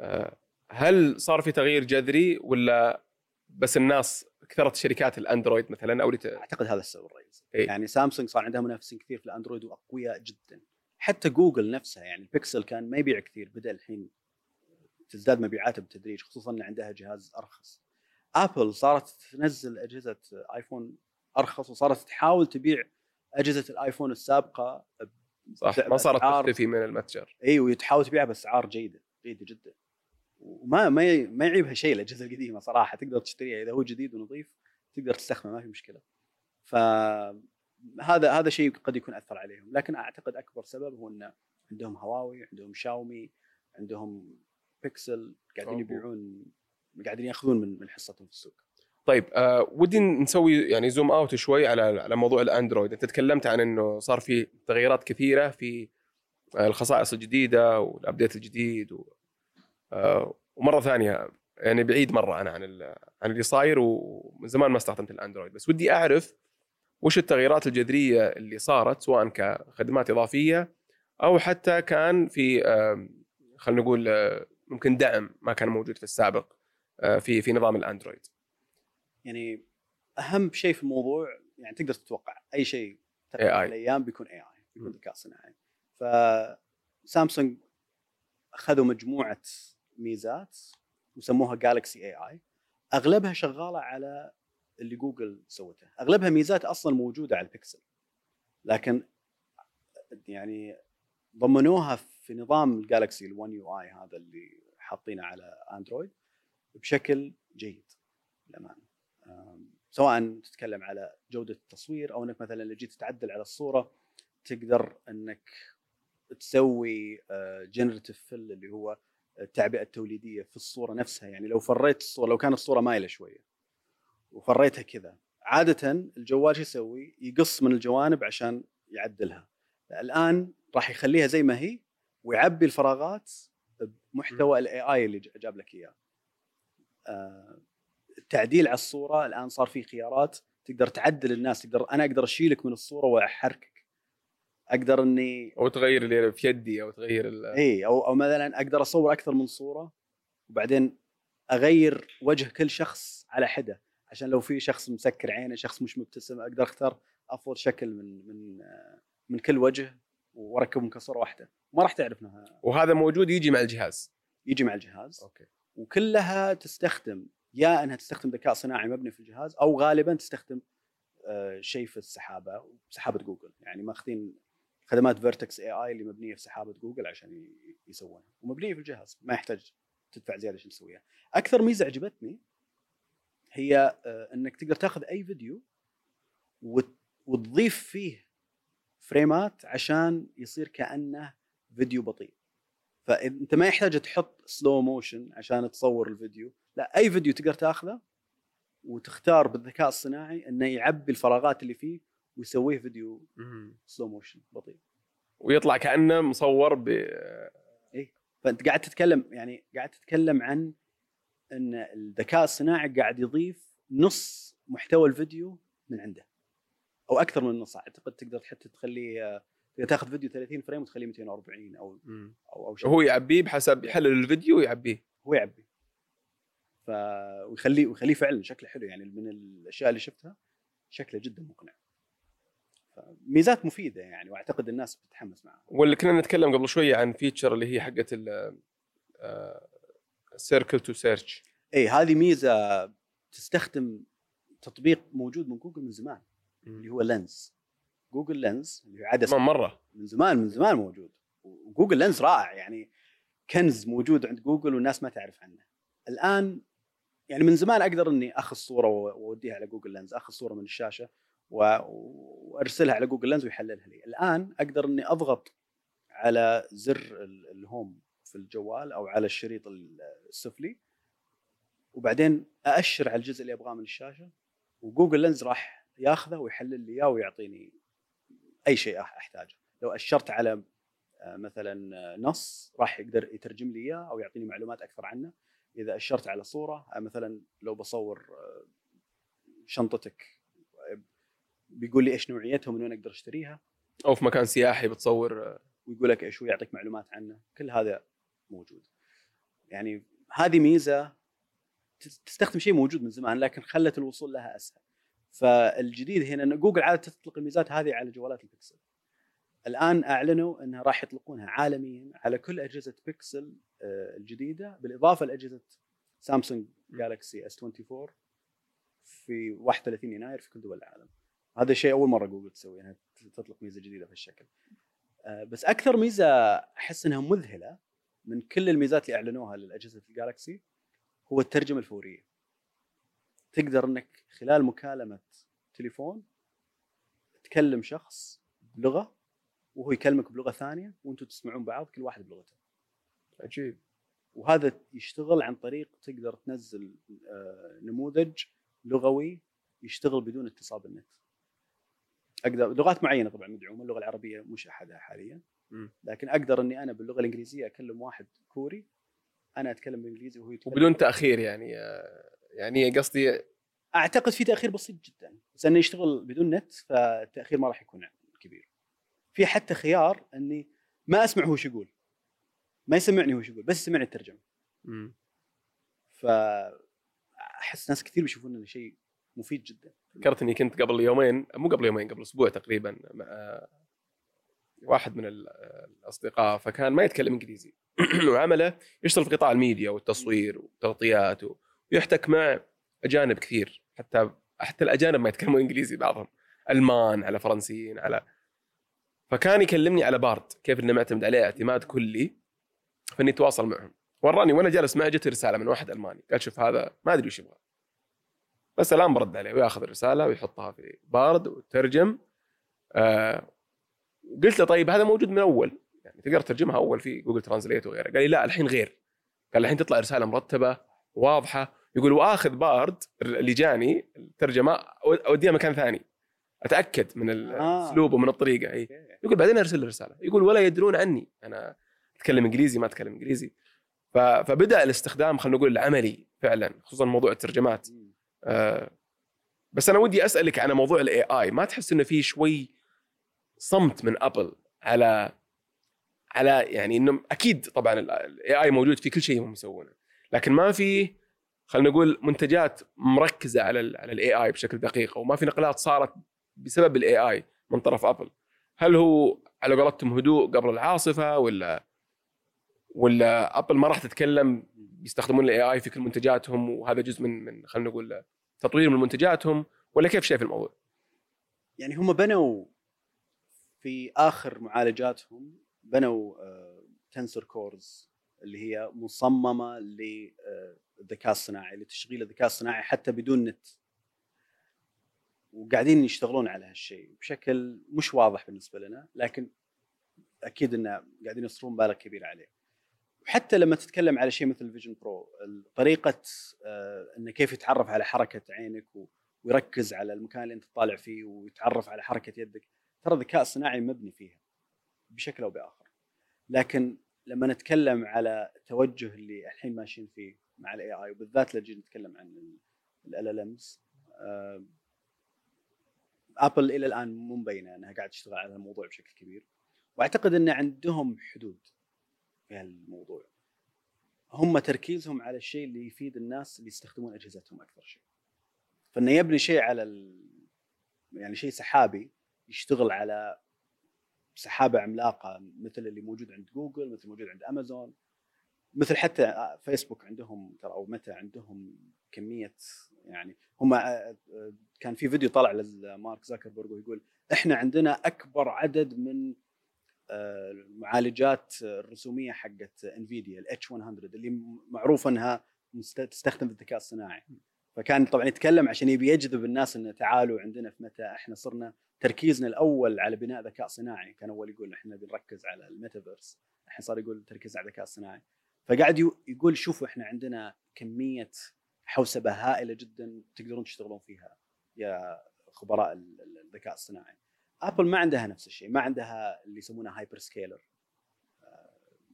آه، هل صار في تغيير جذري ولا بس الناس كثرت شركات الأندرويد مثلا؟ أو لت... أعتقد هذا السبب الرئيسي. إيه. يعني سامسونج صار عندها منافسين كثير في الأندرويد وأقوياء جدا. حتى جوجل نفسها يعني البكسل كان ما يبيع كثير بدأ الحين تزداد مبيعاته بالتدريج خصوصا إن عندها جهاز أرخص. ابل صارت تنزل أجهزة ايفون أرخص وصارت تحاول تبيع أجهزة الآيفون السابقة صح ما صارت تختفي من المتجر. إي وتحاول تبيعها بأسعار جيدة جيدة جدا. وما ما ما يعيبها شيء الأجهزة القديمة صراحة تقدر تشتريها إذا هو جديد ونظيف تقدر تستخدمه ما في مشكلة. فهذا هذا شيء قد يكون أثر عليهم. لكن أعتقد أكبر سبب هو إن عندهم هواوي عندهم شاومي عندهم بيكسل قاعدين. يبيعون قاعدين ياخذون من من حصتهم في السوق. طيب آه ودي نسوي يعني zoom out شوي على على موضوع الأندرويد. أنت تكلمت عن إنه صار في تغييرات كثيرة في آه، الخصائص الجديدة وال update الجديد و آه ومرة ثانية يعني بعيد مرة أنا عن عن اللي صاير ومن زمان ما استخدمت الأندرويد. بس ودي أعرف وش التغييرات الجذرية اللي صارت سواء كخدمات إضافية أو حتى كان في خلينا نقول آه، ممكن دعم ما كان موجود في السابق آه، في في نظام الأندرويد يعني أهم شيء في الموضوع يعني تقدر تتوقع أي شيء. تقريبا الأيام بيكون اي اي بيكون. ذكاء صناعي فسامسونج أخذوا مجموعة ميزات وسموها جالكسي اي اي أغلبها شغالة على اللي جوجل سوته أغلبها ميزات أصلا موجودة على البكسل لكن يعني ضمنوها في نظام الجالكسي ال1 يو اي هذا اللي حاطينه على اندرويد بشكل جيد للأمانة. سواء تتكلم على جودة التصوير أو إنك مثلا لو جيت تعدل على الصورة تقدر إنك تسوي generative fill اللي هو التعبئة التوليدية في الصورة نفسها. يعني لو فريت الصورة لو كانت الصورة مايلة شوية وفريتها كذا عادة الجوال شو يسوي؟ يقص من الجوانب عشان يعدلها. الآن راح يخليها زي ما هي ويعبي الفراغات بمحتوى ال AI اللي جاب لك إياه. آه، التعديل على الصورة الآن صار في خيارات تقدر تعدل الناس تقدر أنا أقدر أشيلك من الصورة وأحركك. أقدر إني أو تغير اللي في يدي أو تغير ال- إي أو أو مثلا أقدر أصور أكثر من صورة وبعدين أغير وجه كل شخص على حدة. عشان لو في شخص مسكر عينه شخص مش مبتسم أقدر أختار أفضل شكل من من آه، من كل وجه. واركبهم كصوره واحدة. ما راح تعرف انها وهذا موجود يجي مع الجهاز. يجي مع الجهاز. أوكي. وكلها تستخدم يا إنها تستخدم ذكاء صناعي مبني في الجهاز أو غالبا تستخدم آه، شيء في السحابة سحابة جوجل. يعني ماخذين خدمات Vertex AI اللي مبنية في سحابة جوجل عشان يسوونها. ومبنية في الجهاز ما يحتاج تدفع زيادة عشان تسويها. أكثر ميزة عجبتني هي آه، إنك تقدر تاخذ أي فيديو وت- وتضيف فيه فريمات عشان يصير كأنه فيديو بطيء. فانت ما يحتاج تحط slow motion عشان تصور الفيديو. لا أي فيديو تقدر تاخذه وتختار بالذكاء الصناعي إنه يعبي الفراغات اللي فيه ويسويه فيديو slow motion بطيء. ويطلع كأنه مصور ب فأنت قاعد تتكلم يعني قاعد تتكلم عن إن الذكاء الصناعي قاعد يضيف نص محتوى الفيديو من عنده. أو أكثر من نص. أعتقد تقدر حتى تخليه تاخذ فيديو 30 frame وتخليه 240 أو أو أو شيء. هو يعبيه بحسب يحلل الفيديو ويعبيه. هو يعبي ف ويخليه ويخليه فعلا شكله حلو يعني من الأشياء اللي شفتها شكله جدا مقنع. ميزات مفيدة يعني وأعتقد الناس بتتحمس معها. واللي كنا نتكلم قبل شوية عن feature اللي هي حقه Circle to Search اي هذه ميزة تستخدم تطبيق موجود من جوجل من زمان. اللي هو Lens جوجل Lens اللي هو عدسة. مرة. من زمان من زمان موجود. وجوجل Lens رائع يعني كنز موجود عند جوجل والناس ما تعرف عنه. الآن يعني من زمان أقدر إني أخذ صورة وأوديها على جوجل Lens أخذ صورة من الشاشة وأرسلها على جوجل Lens ويحللها لي. الآن أقدر إني أضغط على زر ال- ال home في الجوال أو على الشريط السفلي. وبعدين أأشر على الجزء اللي أبغاه من الشاشة. وجوجل Lens راح ياخذه ويحلل لي إياه ويعطيني أي شيء أحتاجه. لو أشرت على آه، مثلا آه، نص راح يقدر يترجم لي إياه أو يعطيني معلومات أكثر عنه. إذا أشرت على صورة آه، مثلا لو بصور شنطتك بيقول لي إيش نوعيتها ومن وين أقدر أشتريها. أو في مكان سياحي بتصور ويقول لك إيش هو يعطيك معلومات عنه. كل هذا موجود. يعني هذه ميزة تس- تستخدم شيء موجود من زمان لكن خلت الوصول لها أسهل. فالجديد هنا إن جوجل عادة تطلق الميزات هذه على جوالات البكسل الآن أعلنوا إنها راح يطلقونها عالميا على كل أجهزة بيكسل آه، الجديدة بالإضافة لأجهزة سامسونج جالكسي إس 24 في 31 يناير في كل دول العالم. هذا شيء أول مرة جوجل تسويه إنها تطلق ميزة جديدة بهالشكل. آه، بس أكثر ميزة أحس إنها مذهلة من كل الميزات اللي أعلنوها للأجهزة الجالكسي هو الترجمة الفورية. تقدر إنك خلال مكالمة تليفون تكلم شخص بلغة وهو يكلمك بلغة ثانية وأنتم تسمعون بعض كل واحد بلغته. عجيب. وهذا يشتغل عن طريق تقدر تنزل آه، نموذج لغوي يشتغل بدون اتصال بالنت. أقدر لغات معينة طبعا مدعومه اللغة العربية مش أحدها حاليا. لكن أقدر إني أنا باللغة الإنجليزية أكلم واحد كوري أنا أتكلم بالإنجليزي وهو يتكلم وبدون تأخير يعني آه، يعني قصدي أعتقد في تأخير بسيط جدا. بس أنه يشتغل بدون نت فالتأخير ما راح يكون كبير. في حتى خيار أني ما أسمع هو شو يقول. ما يسمعني هو شو يقول بس يسمعني الترجمة. مم. ف احس ناس كثير بيشوفون إنه شيء مفيد جدا. ذكرت إني كنت قبل يومين مو قبل يومين قبل أسبوع تقريبا مع واحد من ال- الأصدقاء فكان ما يتكلم إنجليزي. وعمله يشتغل في قطاع الميديا والتصوير والتغطيات و- ويحتك مع أجانب كثير. حتى حتى الأجانب ما يتكلمون إنجليزي بعضهم. ألمان على فرنسيين على فكان يكلمني على بارد كيف انه معتمد عليه اعتماد كلي فإني أتواصل معهم. وراني وأنا جالس معه جت رسالة من واحد ألماني. قال شوف هذا ما أدري وش يبغى. بس الآن برد عليه وياخذ الرسالة ويحطها في بارد وترجم. آه قلت له طيب هذا موجود من أول. يعني تقدر ترجمها أول في جوجل ترانزليت وغيره. قال لي لا الحين غير. قال الحين تطلع رسالة مرتبة واضحة. يقول وآخذ بارد اللي جاني الترجمة أوديها مكان ثاني. أتأكد من آه. الأسلوب ومن الطريقة إي. يقول بعدين أرسل لي رسالة. يقول ولا يدرون عني. أنا أتكلم إنجليزي ما أتكلم إنجليزي. فبدأ الاستخدام خلينا نقول العملي فعلا خصوصا موضوع الترجمات. آه، بس أنا ودي أسألك عن موضوع ال AI ما تحس إنه في شوي صمت من أبل على على يعني إنه أكيد طبعا ال AI موجود في كل شيء هم يسوونه. لكن ما في خلينا نقول منتجات مركزة على ال على ال AI بشكل دقيق أو ما في نقلات صارت بسبب ال AI من طرف ابل هل هو على قولتهم هدوء قبل العاصفة ولا ولا ابل ما راح تتكلم بيستخدمون ال AI في كل منتجاتهم وهذا جزء من من خلينا نقول تطوير من منتجاتهم ولا كيف شايف الموضوع؟ يعني هم بنوا في آخر معالجاتهم بنوا tensor cores اللي هي مصممة للذكاء الصناعي لتشغيل الذكاء الصناعي حتى بدون نت. وقاعدين يشتغلون على هالشيء بشكل مش واضح بالنسبة لنا لكن أكيد انه قاعدين يصرفون مبالغ كبيره عليه. وحتى لما تتكلم على شيء مثل ال Vision Pro طريقة آه، إنه كيف يتعرف على حركة عينك ويركز على المكان اللي أنت طالع فيه ويتعرف على حركة يدك ترى الذكاء الصناعي مبني فيها بشكل أو بآخر. لكن لما نتكلم على التوجه اللي الحين ماشيين فيه مع ال AI وبالذات لما نتكلم عن ال LLMs ابل إلى الآن مو مبينة إنها قاعدة تشتغل على الموضوع بشكل كبير. وأعتقد إن عندهم حدود في هالموضوع. هم تركيزهم على الشيء اللي يفيد الناس اللي يستخدمون أجهزتهم أكثر شيء. فإنه يبني شيء على ال... يعني شيء سحابي يشتغل على سحابة عملاقة مثل اللي موجود عند جوجل مثل موجود عند أمازون مثل حتى فيسبوك عندهم ترى أو متى عندهم كمية يعني هم كان في فيديو طلع لمارك زاكربرج ويقول إحنا عندنا أكبر عدد من المعالجات الرسومية حقت انفيديا ال H100 اللي معروف إنها تستخدم في الذكاء الصناعي. فكان طبعا يتكلم عشان يبي يجذب الناس إنه تعالوا عندنا في ميتا إحنا صرنا تركيزنا الأول على بناء ذكاء صناعي. كان أول يقول إحنا بنركز على الميتافيرس. الحين صار يقول تركيز على الذكاء الصناعي فقاعد يقول شوفوا إحنا عندنا كمية حوسبة هائلة جدا تقدرون تشتغلون فيها يا خبراء الذكاء الصناعي. ابل ما عندها نفس الشيء. ما عندها اللي يسمونه hyperscaler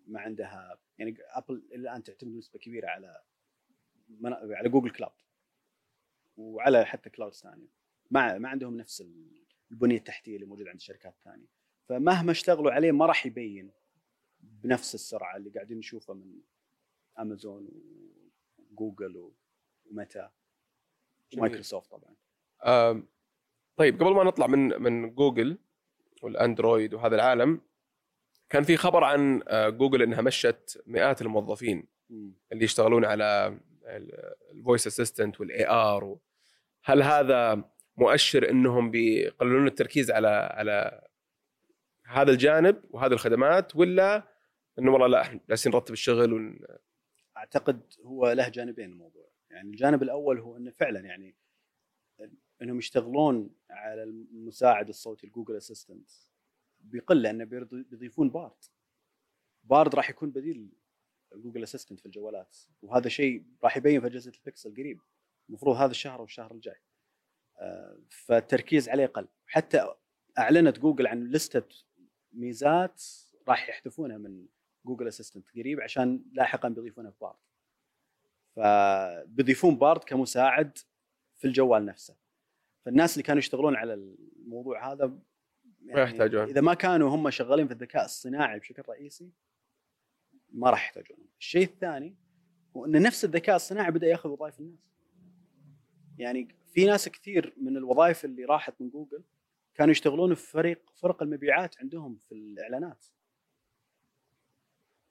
ما عندها يعني ابل الآن تعتمد نسبة كبيرة على على جوجل Cloud وعلى حتى cloud ثانية. ما ما عندهم نفس البنية التحتية اللي موجودة عند الشركات الثانية فمهما اشتغلوا عليه ما راح يبين بنفس السرعة اللي قاعدين نشوفها من امازون وجوجل وميتا ومايكروسوفت طبعا. طيب قبل ما نطلع من من جوجل والاندرويد وهذا العالم كان في خبر عن آه، جوجل إنها مشت مئات الموظفين اللي يشتغلون على ال voice assistant وال AR هل هذا مؤشر إنهم بيقللون التركيز على على هذا الجانب وهذه الخدمات ولا إنه والله لا إحنا جالسين نرتب الشغل ون... أعتقد هو له جانبين الموضوع. يعني الجانب الأول هو إنه فعلا يعني إنهم يشتغلون على المساعد الصوتي الجوجل Assistant بيقل لأنه بيضيفون بارد بارد راح يكون بديل جوجل Assistant في الجوالات. وهذا شيء راح يبين في أجهزة البكسل قريب. المفروض هذا الشهر والشهر الجاي. آه، فالتركيز عليه قل. حتى أعلنت جوجل عن لستة ميزات راح يحذفونها من جوجل Assistant قريب عشان لاحقا بيضيفونها في بارد. فبيضيفون بارد كمساعد في الجوال نفسه. فالناس اللي كانوا يشتغلون على الموضوع هذا يعني ما يحتاجون. إذا ما كانوا هم شغالين في الذكاء الصناعي بشكل رئيسي ما راح يحتاجون. الشيء الثاني هو إن نفس الذكاء الصناعي بدأ ياخذ وظائف الناس. يعني في ناس كثير من الوظائف اللي راحت من جوجل كانوا يشتغلون في فريق فرق المبيعات عندهم في الإعلانات.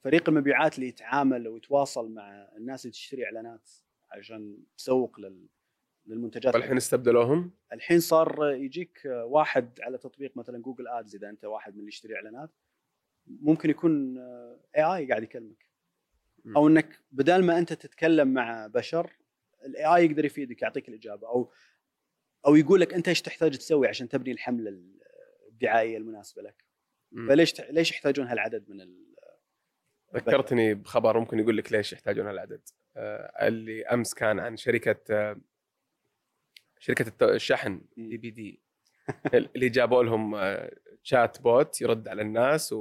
فريق المبيعات اللي يتعامل ويتواصل مع الناس اللي تشتري إعلانات عشان تسوق لل للمنتجات. الحين استبدلوهم؟ الحين صار يجيك واحد على تطبيق مثلا جوجل آدز إذا أنت واحد من اللي يشتري إعلانات ممكن يكون اي اي قاعد يكلمك. أو إنك بدل ما أنت تتكلم مع بشر ال AI يقدر يفيدك يعطيك الإجابة. أو أو يقول لك أنت إيش تحتاج تسوي عشان تبني الحملة الدعائية المناسبة لك. فليش ليش يحتاجون هالعدد من ذكرتني بخبر ممكن يقول لك ليش يحتاجون هالعدد. آه اللي أمس كان عن شركة آه شركة الشحن DPD اللي جابوا لهم شات آه، bot يرد على الناس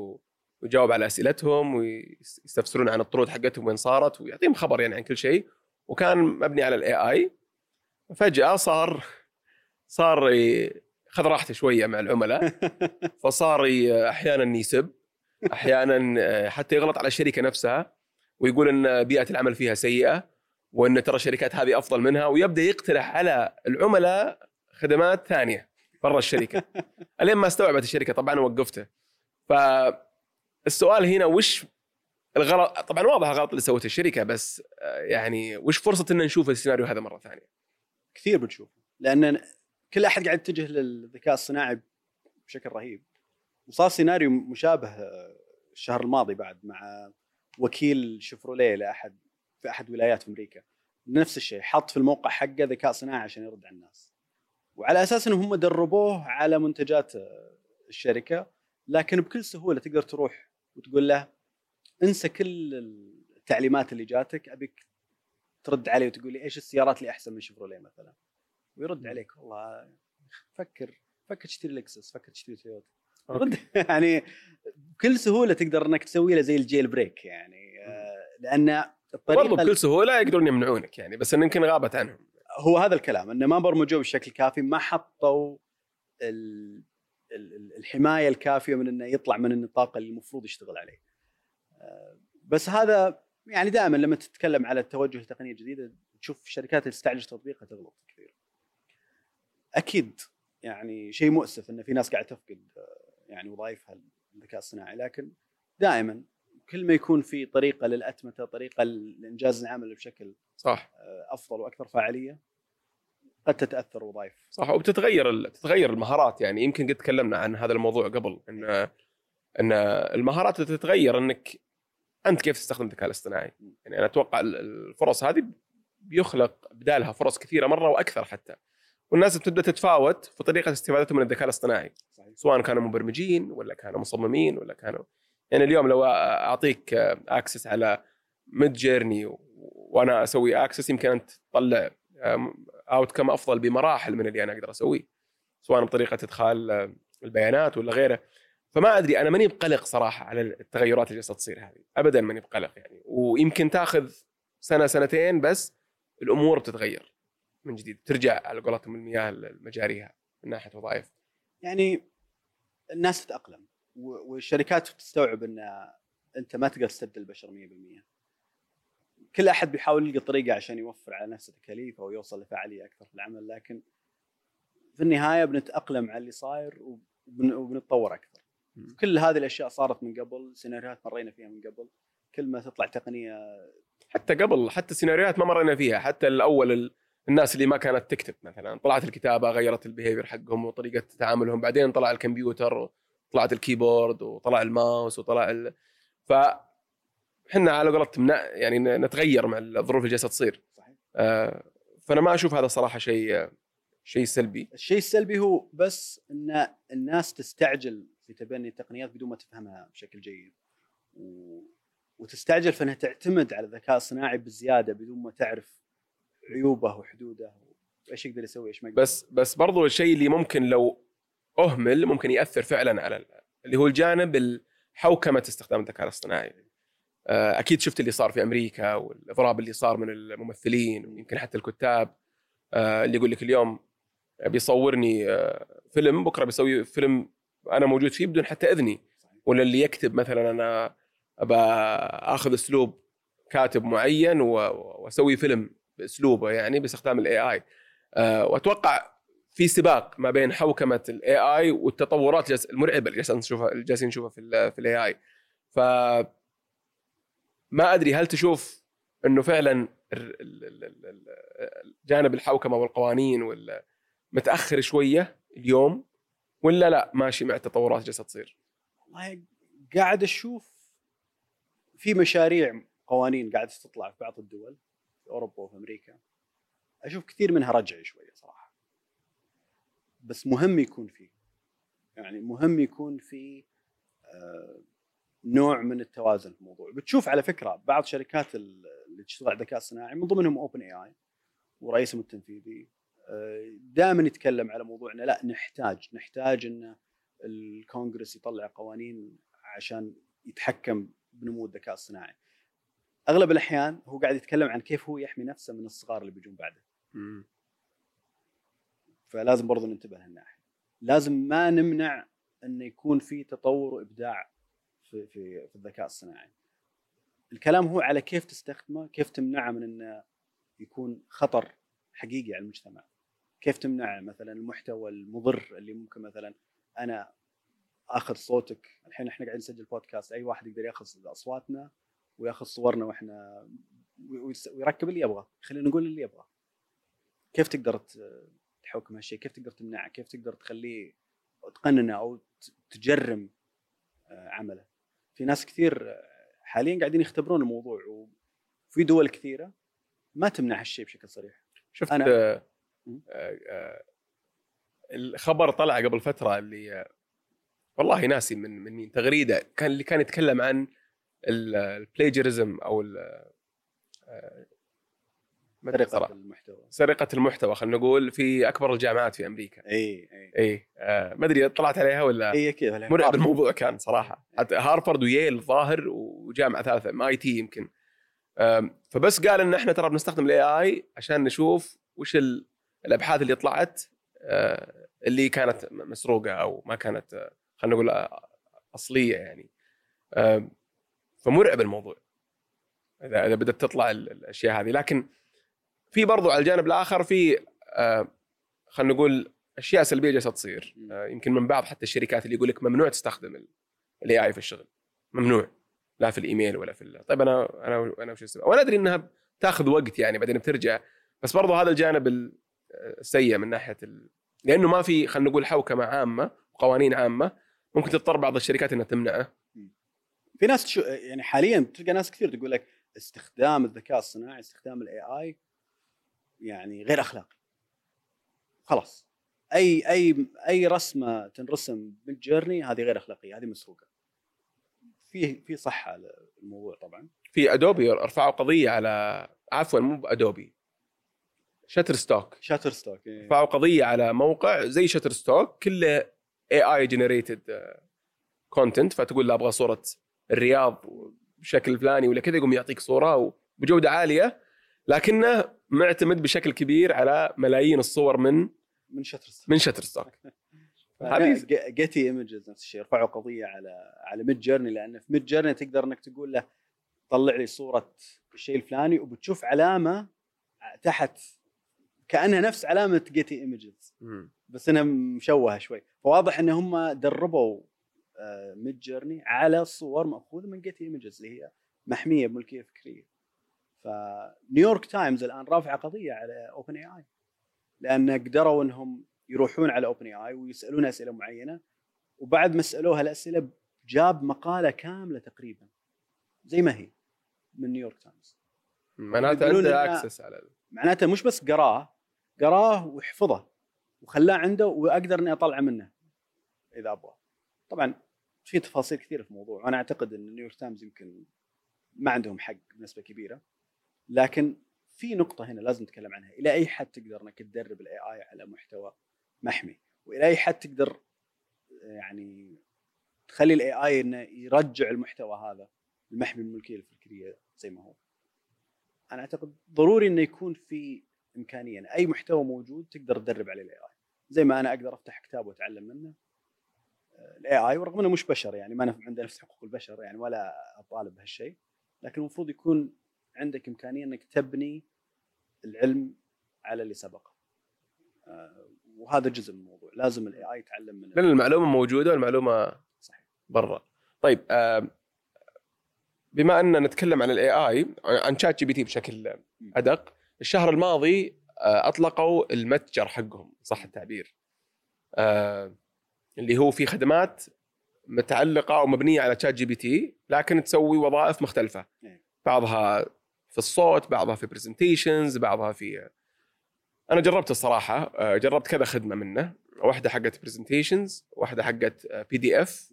ويجاوب على أسئلتهم ويستفسرون عن الطرود حقتهم وين صارت ويعطيهم خبر يعني عن كل شيء. وكان مبني على الاي اي فجأة صار صار خذ راحته شوية مع العملاء. فصار أحيانا يسب أحيانا آه، حتى يغلط على الشركة نفسها ويقول إن بيئة العمل فيها سيئة وإن ترى الشركات هذه أفضل منها ويبدأ يقترح على العملاء خدمات ثانية برا الشركة. ألين ما استوعبت الشركة طبعا وقفته. فالسؤال هنا وش الغلط طبعا واضح الغلط اللي سوته الشركة بس آه، يعني وش فرصة إن نشوف السيناريو هذا مرة ثانية؟ كثير بنشوفه لأن كل أحد قاعد يتجه للذكاء الصناعي بشكل رهيب. وصار سيناريو مشابه آه، الشهر الماضي بعد مع وكيل شفروليه لاحد في أحد ولايات أمريكا. نفس الشيء حط في الموقع حقه ذكاء صناعي عشان يرد على الناس. وعلى أساس إنهم هم دربوه على منتجات آه، الشركة لكن بكل سهولة تقدر تروح وتقول له انسى كل التعليمات اللي جاتك أبيك ترد علي وتقول لي إيش السيارات اللي أحسن من شيفروليه مثلا؟ ويرد عليك والله فكر فكر تشتري لكسس فكر تشتري تويوتا. رد. يعني بكل سهولة تقدر إنك تسوي له زي ال jailbreak يعني آه، لأن الطريقة برضو بكل سهولة يقدرون يمنعونك يعني بس يمكن غابت عنهم. هو هذا الكلام إنه ما برمجوه بشكل كافي ما حطوا الحماية الكافية من إنه يطلع من النطاق اللي المفروض يشتغل عليه. بس هذا يعني دائما لما تتكلم على التوجه لتقنية جديدة تشوف الشركات اللي تستعجل تطبيقها تغلط كثير. أكيد يعني شيء مؤسف إن في ناس قاعدة تفقد آه، يعني وظائفها الذكاء الصناعي لكن دائما كل ما يكون في طريقة للأتمتة طريقة لإنجاز العمل بشكل صح. آه، أفضل وأكثر فاعلية قد تتأثر وظائف. صح وبتتغير تتغير المهارات. يعني يمكن قد تكلمنا عن هذا الموضوع قبل ان إن المهارات تتغير إنك أنت كيف تستخدم الذكاء الاصطناعي؟ يعني أنا أتوقع الفرص هذه بيخلق بدالها فرص كثيرة مرة وأكثر حتى. والناس بتبدأ تتفاوت في طريقة استفادتهم من الذكاء الاصطناعي. صحيح. سواء كانوا مبرمجين ولا كانوا مصممين ولا كانوا يعني اليوم لو أعطيك access على Midjourney وأنا أسوي access يمكن أنت تطلع outcome أفضل بمراحل من اللي أنا أقدر أسويه. سواء بطريقة إدخال البيانات ولا غيره. فما أدري أنا ماني بقلق صراحة على التغيرات اللي جالسه تصير هذه. ابدا ماني بقلق يعني. ويمكن تأخذ سنة سنتين بس الأمور بتتغير من جديد. ترجع على قولتهم المياه لمجاريها من ناحية وظائف. يعني الناس تتأقلم والشركات تستوعب إن أنت ما تقدر تستبدل البشر 100% كل أحد بيحاول يلقى طريقة عشان يوفر على نفسه تكاليف أو يوصل لفعالية أكثر في العمل لكن في النهاية بنتأقلم على اللي صاير وبنتطور أكثر. كل هذه الأشياء صارت من قبل سيناريوهات مرينا فيها من قبل. كل ما تطلع تقنية حتى قبل حتى السيناريوهات ما مرينا فيها. حتى الأول الناس اللي ما كانت تكتب مثلا طلعت الكتابة غيرت ال behavior حقهم وطريقة تعاملهم. بعدين طلع الكمبيوتر وطلعت ال keyboard وطلع الماوس وطلع ال... ف إحنا على قولتهم يعني نتغير مع الظروف اللي جالسة تصير. صحيح. آه فأنا ما أشوف هذا صراحة شيء شيء سلبي. الشيء السلبي هو بس إن الناس تستعجل في تبني التقنيات بدون ما تفهمها بشكل جيد. و... وتستعجل في إنها تعتمد على الذكاء الصناعي بزيادة بدون ما تعرف عيوبه وحدوده وإيش يقدر يسوي إيش ما يقدر. بس بس برضو الشيء اللي ممكن لو أهمل ممكن يأثر فعلا على اللي هو الجانب حوكمه استخدام الذكاء الاصطناعي. آه، أكيد شفت اللي صار في أمريكا والإضراب اللي صار من الممثلين ويمكن حتى الكتاب. آه، اللي يقول لك اليوم بيصورني آه، فيلم بكرة بيسوي فيلم أنا موجود فيه بدون حتى إذني. ولا اللي يكتب مثلا أنا أبى آخذ أسلوب كاتب معين وأسوي فيلم بأسلوبه يعني باستخدام ال AI وأتوقع في سباق ما بين حوكمة ال AI والتطورات المرعبة اللي جالسين نشوفها جالسين نشوفها في في ال AI ف ما أدري هل تشوف إنه فعلا جانب الحوكمة والقوانين متأخر شوية اليوم؟ ولا لا؟ ماشي مع التطورات جالسة تصير؟ والله قاعد أشوف في مشاريع قوانين قاعدة تطلع في بعض الدول في أوروبا وفي أمريكا. أشوف كثير منها رجعي شوية صراحة. بس مهم يكون في يعني مهم يكون في آه نوع من التوازن في الموضوع. بتشوف على فكرة بعض شركات اللي تشتغل على الذكاء الصناعي من ضمنهم اوبن اي اي ورئيسهم التنفيذي دائما يتكلم على موضوع انه لا نحتاج نحتاج إن الكونغرس يطلع قوانين عشان يتحكم بنمو الذكاء الصناعي. أغلب الأحيان هو قاعد يتكلم عن كيف هو يحمي نفسه من الصغار اللي بيجون بعده. فلازم برضو ننتبه لهالناحية. لازم ما نمنع انه يكون في تطور وإبداع في في, في الذكاء الصناعي. الكلام هو على كيف تستخدمه كيف تمنعه من إنه يكون خطر حقيقي على المجتمع. كيف تمنع مثلا المحتوى المضر اللي ممكن مثلا أنا آخذ صوتك؟ الحين إحنا قاعدين نسجل بودكاست أي واحد يقدر يأخذ أصواتنا ويأخذ صورنا وإحنا ويركب اللي يبغاه خلينا نقول اللي يبغاه كيف تقدر تحكم هالشيء؟ كيف تقدر تمنعه؟ كيف تقدر تخليه تقننه أو تجرم آه، عمله؟ في ناس كثير آه، حاليا قاعدين يختبرون الموضوع وفي دول كثيرة ما تمنع هالشيء بشكل صريح. شفت أنا- آه الخبر طلع قبل فترة اللي آه والله ناسي من من مين تغريدة كان اللي كان يتكلم عن ال plagiarism أو آه، صراحة. المحتوى. سرقة المحتوى خلينا نقول في أكبر الجامعات في أمريكا. إي إي. إي آه ما أدري طلعت عليها ولا هي كذا مرعب الموضوع كان صراحة. حتى هارفرد و Yale ظاهر وجامعة ثالثة MIT يمكن. أم، فبس قال إن إحنا ترى بنستخدم الاي اي عشان نشوف وش ال- الأبحاث اللي طلعت آه، اللي كانت مسروقة أو ما كانت آه، خلينا نقول آه، أصلية يعني. فمرعب الموضوع. إذا إذا بدات تطلع ال- الأشياء هذه. لكن في برضو على الجانب الآخر في خلينا نقول أشياء سلبية جالسة تصير. يمكن من بعض حتى الشركات اللي يقول لك ممنوع تستخدم ال AI في الشغل. ممنوع. لا في الإيميل ولا في. طيب أنا أنا أنا وش أسوي؟ وأنا أدري إنها تاخذ وقت يعني بعدين بترجع. بس برضو هذا الجانب السيء من ناحية ال... لأنه ما في خلينا نقول حوكمه عامة وقوانين عامة ممكن تضطر بعض الشركات إنها تمنعه. في ناس تشو يعني حاليا تلقى ناس كثير تقول لك استخدام الذكاء الصناعي استخدام ال AI يعني غير أخلاقي. خلاص. أي أي أي رسمة تنرسم Midjourney هذه غير أخلاقية هذه مسروقة. في في صحة للموضوع طبعا. في Adobe رفعوا قضية على عفوا مو ب Adobe. Shutterstock Shutterstock إيه. رفعوا قضية على موقع زي Shutterstock كله AI generated content فتقول له أبغى صورة الرياض بشكل فلاني ولا كذا يقوم يعطيك صورة بجوده عالية لكنه معتمد بشكل كبير على ملايين الصور من من Shutterstock من Shutterstock هذه- Getty Images نفس الشيء رفعوا قضية على على Midjourney لأن في Midjourney تقدر إنك تقول له طلع لي صورة الشيء الفلاني وبتشوف علامة تحت كانها نفس علامة Getty Images. بس إنها مشوهة شوي. فواضح إن هم دربوا Midjourney على صور مأخوذة من Getty Images اللي هي محمية بملكية فكرية. فنيويورك تايمز الآن رافعة قضية على OpenAI لأن قدروا إنهم يروحون على OpenAI ويسألون أسئلة معينة. وبعد ما سألوها الأسئلة جاب مقالة كاملة تقريبا. زي ما هي من نيويورك تايمز معناته عنده access على معناته مش بس قراه قراه وحفظه وخلاه عنده وأقدر إني اطلعه منه إذا أبغى. طبعا في تفاصيل كثيرة في الموضوع وأنا أعتقد إن نيويورك تايمز يمكن ما عندهم حق بنسبة كبيرة لكن في نقطة هنا لازم نتكلم عنها. إلى أي حد تقدر إنك تدرب ال AI على محتوى محمي؟ وإلى أي حد تقدر يعني تخلي ال AI إنه يرجع المحتوى هذا المحمي بالملكيه الفكرية زي ما هو؟ أنا أعتقد ضروري إنه يكون في امكانيه إن أي محتوى موجود تقدر تدرب عليه ال AI زي ما أنا أقدر أفتح كتاب وأتعلم منه. ال AI ورغم إنه مش بشر يعني ما عنده نفس حقوق البشر يعني ولا أطالب بهالشيء. لكن المفروض يكون عندك إمكانية إنك تبني العلم على اللي سبقه. آه، وهذا جزء من الموضوع. لازم ال AI يتعلم من لأن المعلومة موجودة والمعلومة صحيح. برا. طيب آم، بما ان نتكلم عن ال AI عن ChatGPT بشكل أدق الشهر الماضي آه، أطلقوا المتجر حقهم صح التعبير. آه، اللي هو في خدمات متعلقة أو مبنية على ChatGPT لكن تسوي وظائف مختلفة. إيه. بعضها في الصوت بعضها في presentations بعضها في أنا جربت الصراحة آه، جربت كذا خدمة منه. واحدة حقت presentations واحدة حقت PDF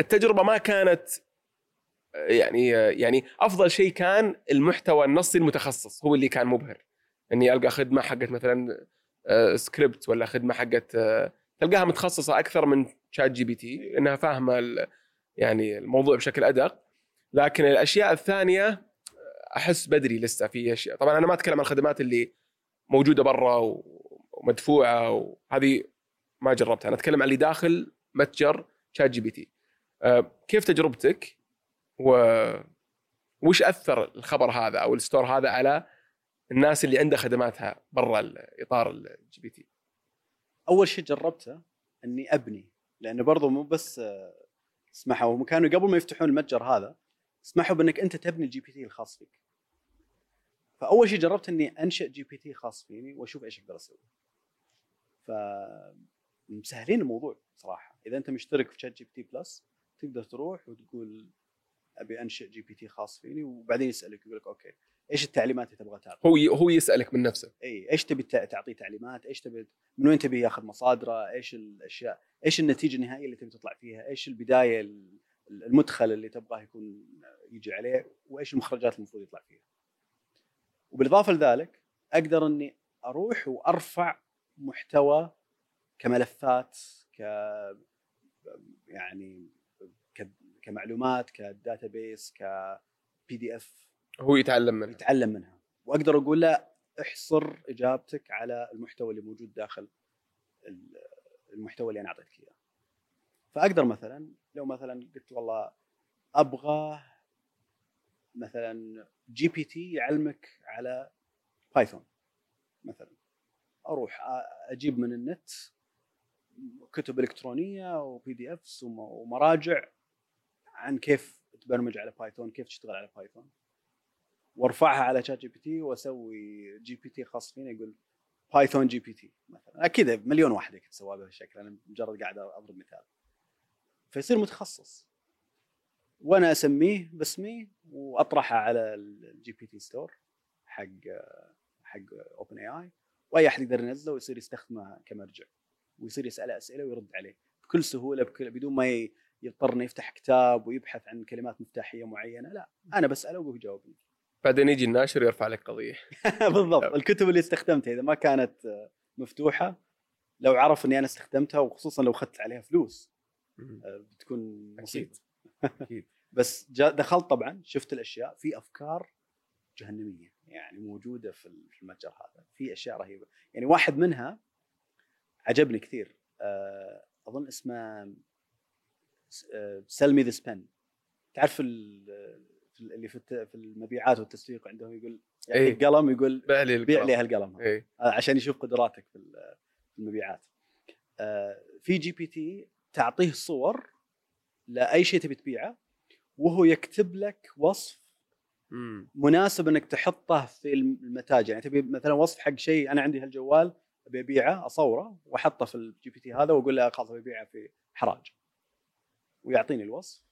التجربة ما كانت يعني آه، يعني أفضل شيء كان المحتوى النصي المتخصص هو اللي كان مبهر. إني ألقى خدمة حقت مثلا آه، سكريبت ولا خدمة حقت آه، تلقاها متخصصة أكثر من ChatGPT إنها فاهمة يعني الموضوع بشكل أدق. لكن الأشياء الثانية أحس بدري لسه في أشياء. طبعا أنا ما أتكلم عن الخدمات اللي موجودة برا ومدفوعة وهذه ما جربتها. أنا أتكلم عن اللي داخل متجر ChatGPT كيف تجربتك؟ و وش أثر الخبر هذا أو ال store هذا على الناس اللي عندها خدماتها برا إطار ال GPT؟ أول شيء جربته إني أبني لأنه برضو مو بس آه، سمحوا كانوا قبل ما يفتحون المتجر هذا سمحوا بأنك أنت تبني ال GPT الخاص فيك. فأول شيء جربت إني أنشئ GPT خاص فيني وأشوف إيش أقدر أسوي. ف مسهلين الموضوع صراحة. إذا أنت مشترك في ChatGPT Plus تقدر تروح وتقول أبي أنشئ GPT خاص فيني وبعدين يسألك يقول لك okay إيش التعليمات اللي تبغى تعطي هو هو يسألك من نفسه. إي إيش تبي تع- تعطيه تعليمات؟ إيش تبي من وين تبي ياخذ مصادره؟ إيش الأشياء؟ إيش النتيجة النهائية اللي تبي تطلع فيها؟ إيش البداية ال- المدخل اللي تبغاه يكون يجي عليه؟ وإيش المخرجات المفروض يطلع فيها؟ وبالإضافة لذلك أقدر إني أروح وأرفع محتوى كملفات ك يعني كمعلومات ك database ك PDF هو يتعلم منه يتعلم منها. وأقدر أقول له احصر إجابتك على المحتوى اللي موجود داخل ال- المحتوى اللي أنا أعطيتك إياه. فأقدر مثلا لو مثلا قلت والله أبغى مثلا GPT يعلمك على Python مثلا. أروح أجيب من النت كتب إلكترونية و PDFs ومراجع عن كيف تبرمج على Python كيف تشتغل على Python وارفعها على ChatGPT واسوي GPT خاص فيني يقول Python GPT مثلا. أكيد مليون واحد يقدر يسويها بهذا الشكل أنا مجرد قاعد أضرب مثال. فيصير متخصص. وأنا أسميه باسمي وأطرحه على ال GPT Store حق حق OpenAI وأي أحد يقدر ينزله ويصير يستخدمه كمرجع ويصير يسأله أسئلة ويرد عليه بكل سهولة بكل بدون ما يضطر انه يفتح كتاب ويبحث عن كلمات مفتاحية معينة لا أنا بسأله وهو يجاوبني. بعدين يجي الناشر يرفع لك قضية. بالضبط الكتب اللي استخدمتها إذا ما كانت آه، مفتوحة لو عرف إني أنا استخدمتها وخصوصا لو أخذت عليها فلوس آه، بتكون مصيبه أكيد. بس دخلت طبعا شفت الأشياء في أفكار جهنمية يعني موجودة في المتجر هذا في أشياء رهيبة. يعني واحد منها عجبني كثير آه، أظن اسمه سلمي ذا سبن تعرف ال- في ال- اللي في المبيعات والتسويق عندهم يقول يعطيك قلم يقول بيع لي بيع. لي هالقلم. إيه آه، عشان يشوف قدراتك في ال- في المبيعات آه، في GPT تعطيه صور لأي شيء تبي تبيعه وهو يكتب لك وصف مم. مناسب إنك تحطه في المتاجر يعني تبي مثلا وصف حق شيء أنا عندي هالجوال أبي أبيعه أصوره وأحطه في ال GPT هذا وأقول له خلاص أبي أبيعه في حراج ويعطيني الوصف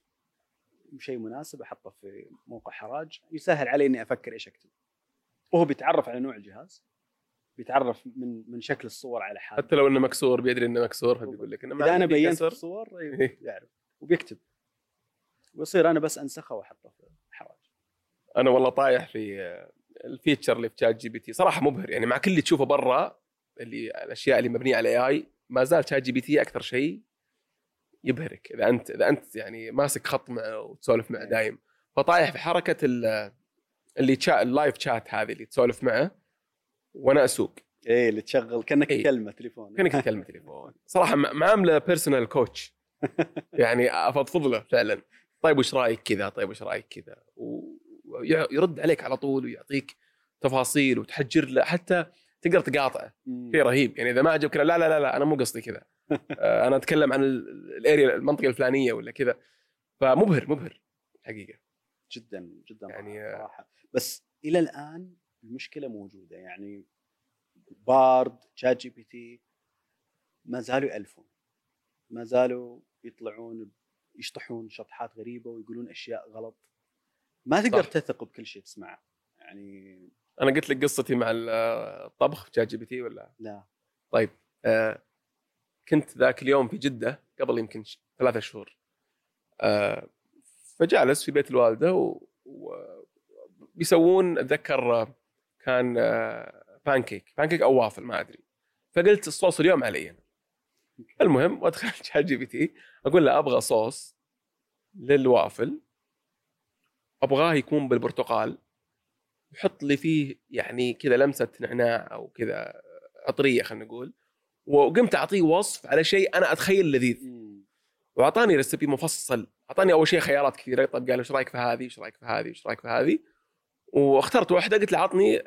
شيء مناسب أحطه في موقع حراج. يسهل علي إني أفكر إيش أكتب. وهو بيتعرف على نوع الجهاز بيتعرف من من شكل الصور على حالة. حتى لو إنه مكسور بيدري إنه مكسور فبيقول لك إنه إذا أنا بينت. الصور أيوه، إيه. يعرف. وبيكتب. ويصير أنا بس أنسخه وأحطه في حراج. أنا والله طايح في ال feature اللي في ChatGPT صراحة مبهر. يعني مع كل اللي تشوفه برا اللي الأشياء اللي مبنية على AI ما زال ChatGPT أكثر شيء يبهرك. إذا انت إذا أنت يعني ماسك خط معه وتسولف معه دايم. فطايح في حركة ال- اللي تشا... ال live chat هذه اللي تسولف معه وأنا أسوق. إيه اللي تشغل كأنك إيه. تكلمه تليفون. كأنك تكلم تليفون. صراحة معامله personal coach يعني أفضفض له فعلا. طيب وش رأيك كذا؟ طيب وش رأيك كذا؟ ويرد عليك على طول ويعطيك تفاصيل وتحجر له حتى تقدر تقاطعه. شيء رهيب. يعني إذا ما عجبك لا لا لا لا أنا مو قصدي كذا. أنا أتكلم عن ال- ال area المنطقة الفلانية ولا كذا. فمبهر مبهر حقيقة. جدا جدا يعني، آه، صراحة. بس إلى الآن المشكلة موجودة. يعني Bard ChatGPT ما زالوا يألفون. ما زالوا يطلعون يشطحون شطحات غريبة ويقولون أشياء غلط. ما تقدر صح. تثق بكل شيء تسمعه. يعني أنا قلت لك قصتي مع ال- الطبخ في ChatGPT ولا؟ لا. طيب آه كنت ذاك اليوم في جدة قبل يمكن ثلاثة شهور. آه فجالس في بيت الوالدة و... و... بيسوون أتذكر آه، كان آه pancake pancake أو وافل ما أدري. فقلت الصوص اليوم علي أنا. المهم وأدخل ChatGPT أقول له أبغى صوص للوافل أبغاه يكون بالبرتقال. يحط لي فيه يعني كذا لمسة نعناع أو كذا عطريه خلينا نقول. وقمت أعطيه وصف على شيء أنا أتخيل لذيذ. وأعطاني ريسبي مفصل. أعطاني أول شيء خيارات كثيرة. طيب قال إيش رأيك في هذه؟ إيش رأيك في هذه؟ إيش رأيك في هذه؟ واخترت واحدة قلت له عطني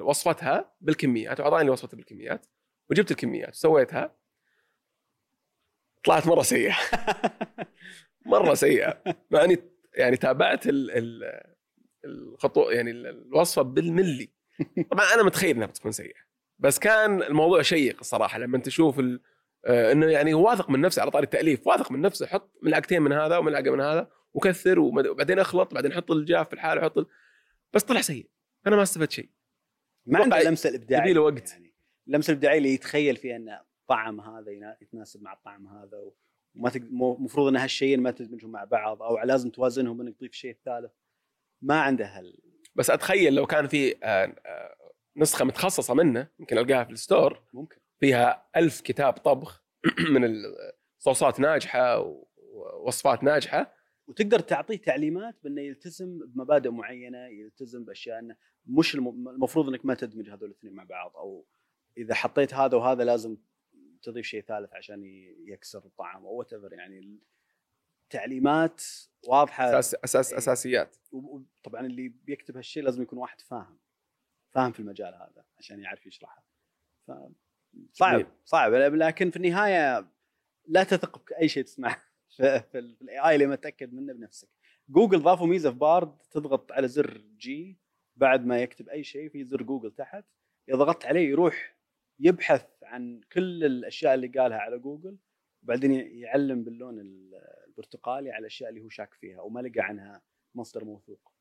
وصفتها بالكميات. وأعطاني وصفتها بالكميات. وجبت الكميات وسويتها. طلعت مرة سيئة. مرة سيئة. مع إني يعني تابعت ال ال الخطوه يعني ال- الوصفة بالملي. طبعا أنا متخيل إنها بتكون سيئة. بس كان الموضوع شيق الصراحة لما تشوف ال- آه، إنه يعني هو واثق من نفسه على طاري التأليف واثق من نفسه حط ملعقتين من هذا وملعقة من هذا وكثر وبعدين أخلط بعدين حط الجاف في الحال وحط ال... بس طلع سيء. أنا ما استفدت شيء. ما عنده اللمسه الابداعيه يبي له وقت. يعني. اللمسه الابداعيه اللي يتخيل فيها أن الطعم هذا يتناسب مع الطعم هذا وما المفروض إن هالشيئين ما تدمجهم مع بعض أو لازم توازنهم إنك تضيف شيء ثالث. ما عنده هال بس أتخيل لو كان في آه، آه، نسخة متخصصة منه يمكن ألقاها في الستور. ممكن. فيها ألف كتاب طبخ من الصوصات ناجحة ووصفات ناجحة. وتقدر تعطيه تعليمات بأنه يلتزم بمبادئ معينة يلتزم بأشياء إنه مش الم- المفروض إنك ما تدمج هذول الاثنين مع بعض أو إذا حطيت هذا وهذا لازم تضيف شيء ثالث عشان يكسر الطعم أو what يعني التعليمات واضحة. أساس أساس أساسيات. وطبعا اللي بيكتب هالشيء لازم يكون واحد فاهم. فاهم في المجال هذا عشان يعرف يشرحه. ف صعب. صعب. لكن في النهاية لا تثق باي شيء تسمعه. في ال AI اللي ما تأكد منه بنفسك. جوجل ضافوا ميزة في بارد تضغط على زر G بعد ما يكتب أي شيء في زر جوجل تحت. إذا ضغطت عليه يروح يبحث عن كل الأشياء اللي قالها على جوجل وبعدين يعلم باللون البرتقالي على الأشياء اللي هو شاك فيها وما لقى عنها مصدر موثوق.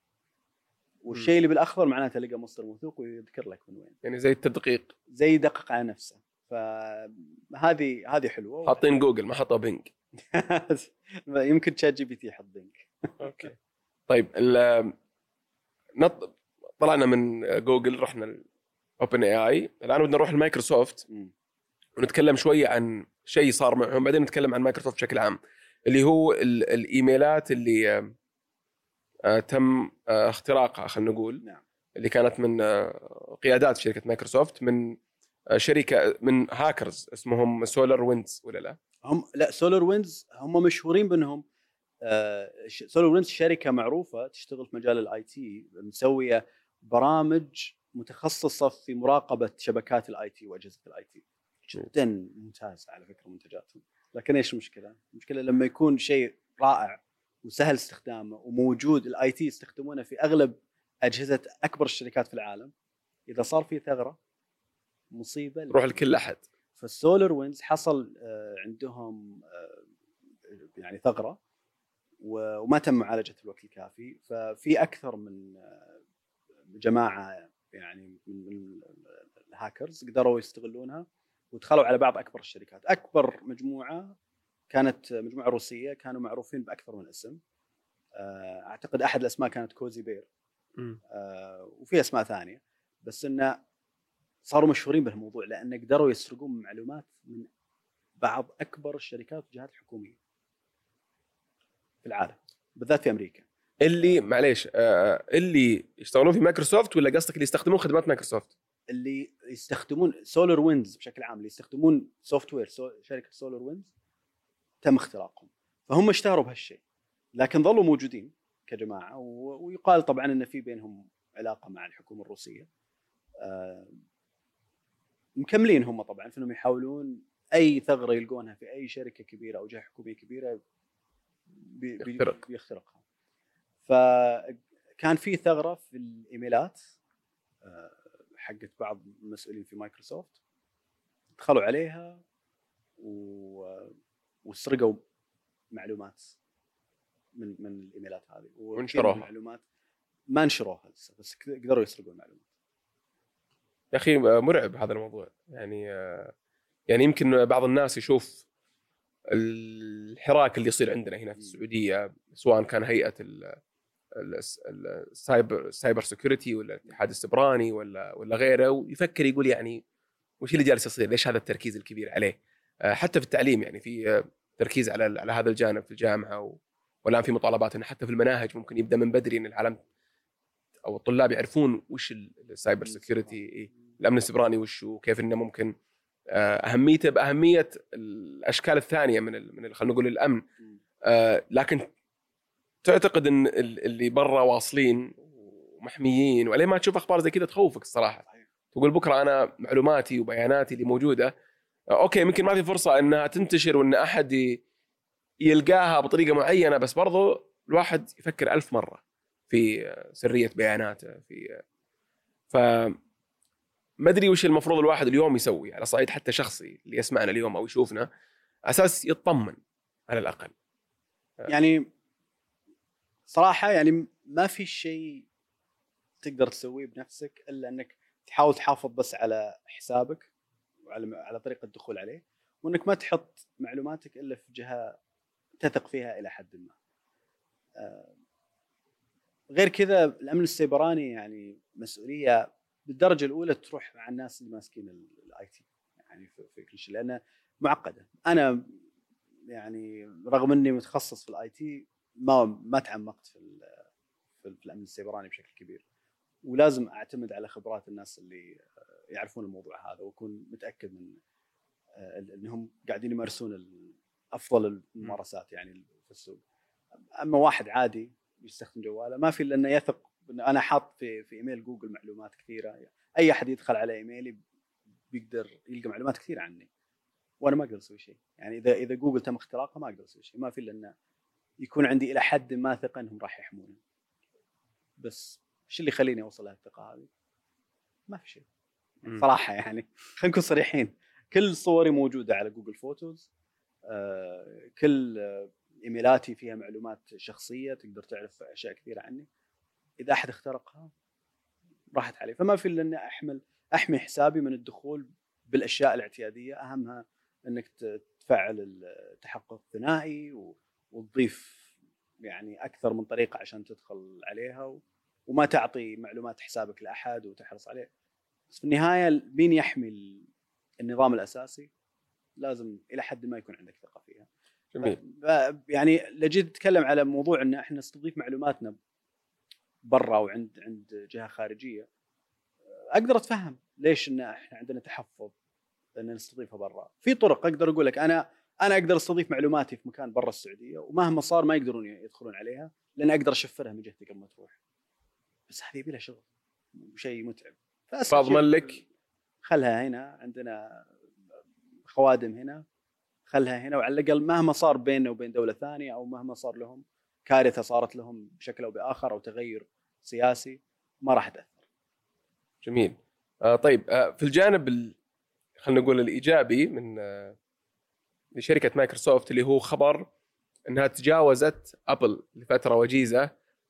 والشيء اللي بالأخضر معناته لقى مصدر موثوق ويذكر لك من وين. يعني زي التدقيق. زي يدقق على نفسه. فهذه هذه حلوة. حاطين جوجل ما حطوا بينج يمكن تشات جي بي تي يحط بينج. أوكي. طيب نط... طلعنا من جوجل رحنا اوبن اي آي الآن بدنا نروح لمايكروسوفت. ونتكلم شوية عن شيء صار معهم بعدين نتكلم عن مايكروسوفت بشكل عام. اللي هو ال- الإيميلات اللي تم آه، اختراقها خلينا نقول نعم. اللي كانت من آه، قيادات شركة مايكروسوفت من آه، شركة من هاكرز اسمهم سولار ويندز ولا لا؟ هم لا سولار ويندز هم مشهورين بأنهم سولار ويندز شركة معروفة تشتغل في مجال ال IT مسوية برامج متخصصة في مراقبة شبكات ال IT وأجهزة ال IT جدا ممتاز على فكرة منتجاتهم لكن إيش المشكلة؟ المشكلة لما يكون شيء رائع وسهل استخدامه وموجود ال IT يستخدمونه في أغلب أجهزة أكبر الشركات في العالم. إذا صار في ثغرة مصيبة روح لكل أحد. فالسولار ويندز حصل آه، عندهم آه، يعني ثغرة وما تم معالجة الوقت الكافي. ففي أكثر من آه، جماعة يعني من من الهاكرز قدروا يستغلونها ودخلوا على بعض أكبر الشركات. أكبر مجموعة كانت مجموعة روسية كانوا معروفين بأكثر من اسم. آه، أعتقد أحد الأسماء كانت كوزي بير. آه، وفي أسماء ثانية. بس انه صاروا مشهورين بهالموضوع لأن قدروا يسرقون معلومات من بعض أكبر الشركات والجهات الحكومية في العالم بالذات في أمريكا. اللي معليش آه، اللي يشتغلون في مايكروسوفت ولا قصدك اللي يستخدمون خدمات مايكروسوفت؟ اللي يستخدمون سولار ويندز بشكل عام اللي يستخدمون software شركة سولار ويندز تم اختراقهم. فهم اشتهروا بهالشيء لكن ظلوا موجودين كجماعة ويقال طبعا إن في بينهم علاقة مع الحكومة الروسية. آه، مكملين هم طبعا في إنهم يحاولون أي ثغرة يلقونها في أي شركة كبيرة أو جهة حكومية كبيرة بي- بي- يخترق. بيخترقها. فكان في ثغرة في الإيميلات آه، حقت بعض المسؤولين في مايكروسوفت دخلوا عليها و... وسرقوا معلومات من من الإيميلات هذه وانشروها. المعلومات ما نشروها لسه بس قدروا يسرقوا المعلومات يا أخي آه، مرعب هذا الموضوع يعني آه، يعني يمكن بعض الناس يشوف الحراك اللي يصير عندنا هنا في السعودية سواء كان هيئة ال- ال- ال- ال cyber ال cyber security ولا الاتحاد السيبراني ولا ولا غيره ويفكر يقول يعني وش اللي جالس يصير؟ ليش هذا التركيز الكبير عليه؟ آه، حتى في التعليم يعني في آه، تركيز على على هذا الجانب في الجامعة و- والآن في مطالبات إنه حتى في المناهج ممكن يبدأ من بدري إن العالم أو الطلاب يعرفون وش ال- ال cyber security إيه؟ الأمن السيبراني وش وكيف إنه ممكن آه، أهميته بأهمية الأشكال الثانية من ال- من خلينا نقول الأمن آه، لكن تعتقد إن ال- اللي برا واصلين ومحميين ولين ما تشوف أخبار زي كذا تخوفك الصراحة. تقول بكرة أنا معلوماتي وبياناتي اللي موجودة أوكي يمكن ما في فرصة إنها تنتشر وإن أحد يلقاها بطريقة معينة بس برضو الواحد يفكر ألف مرة في سرية بياناته في ف ما أدري وش المفروض الواحد اليوم يسوي على صعيد حتى شخصي اللي يسمعنا اليوم أو يشوفنا أساس يطمن على الأقل. يعني صراحة يعني ما في شيء تقدر تسويه بنفسك إلا إنك تحاول تحافظ بس على حسابك. وعلى على طريقة الدخول عليه وإنك ما تحط معلوماتك إلا في جهة تثق فيها إلى حد ما. آه، غير كذا الأمن السيبراني يعني مسؤولية بالدرجة الأولى تروح مع الناس اللي ماسكين ال IT يعني في كل شيء لأنه معقدة. أنا يعني رغم إني متخصص في ال IT ما ما تعمقت في في الأمن السيبراني بشكل كبير ولازم أعتمد على خبرات الناس اللي يعرفون الموضوع هذا واكون متأكد من آه، إنهم قاعدين يمارسون أفضل الممارسات يعني في السوق أما واحد عادي يستخدم جواله ما في إلا إنه يثق أنا حاط في في إيميل جوجل معلومات كثيرة أي أحد يدخل على إيميلي بيقدر يلقى معلومات كثيرة عني وأنا ما أقدر أسوي شيء يعني إذا إذا جوجل تم اختراقها ما أقدر أسوي شيء ما في إلا إنه يكون عندي إلى حد ما ثقة إنهم راح يحموني بس إيش اللي يخليني أوصل لهالثقة هذه؟ ما في شيء. صراحة يعني. خلينا نكون صريحين. كل صوري موجودة على جوجل فوتوز آه، كل آه، إيميلاتي فيها معلومات شخصية تقدر تعرف أشياء كثيرة عني. إذا أحد اخترقها راحت علي. فما في إلا إني أحمل أحمي حسابي من الدخول بالأشياء الاعتيادية. أهمها إنك تفعل التحقق الثنائي وتضيف يعني أكثر من طريقة عشان تدخل عليها وما تعطي معلومات حسابك لأحد وتحرص عليه. بس في النهاية مين يحمي ال- النظام الأساسي؟ لازم إلى حد ما يكون عندك ثقة فيها. جميل. ف- يعني لجيت اتكلم على موضوع إن إحنا نستضيف معلوماتنا برا وعند عند جهة خارجية. أقدر أتفهم ليش إن إحنا عندنا تحفظ إن نستضيفها برا. في طرق أقدر أقول لك أنا أنا أقدر أستضيف معلوماتي في مكان برا السعودية ومهما صار ما يقدرون يدخلون عليها لأن أقدر أشفرها من جهتي قبل ما تروح. بس هذه يبي لها شغل. وشيء متعب. فاضمن لك خلها هنا عندنا خوادم هنا. خلها هنا وعلى الأقل مهما صار بيننا وبين دولة ثانية أو مهما صار لهم كارثة صارت لهم بشكل أو بآخر أو تغير سياسي ما راح تأثر. جميل. آه طيب آه في الجانب ال... خلينا نقول الإيجابي من آه لشركة مايكروسوفت اللي هو خبر إنها تجاوزت أبل لفترة وجيزة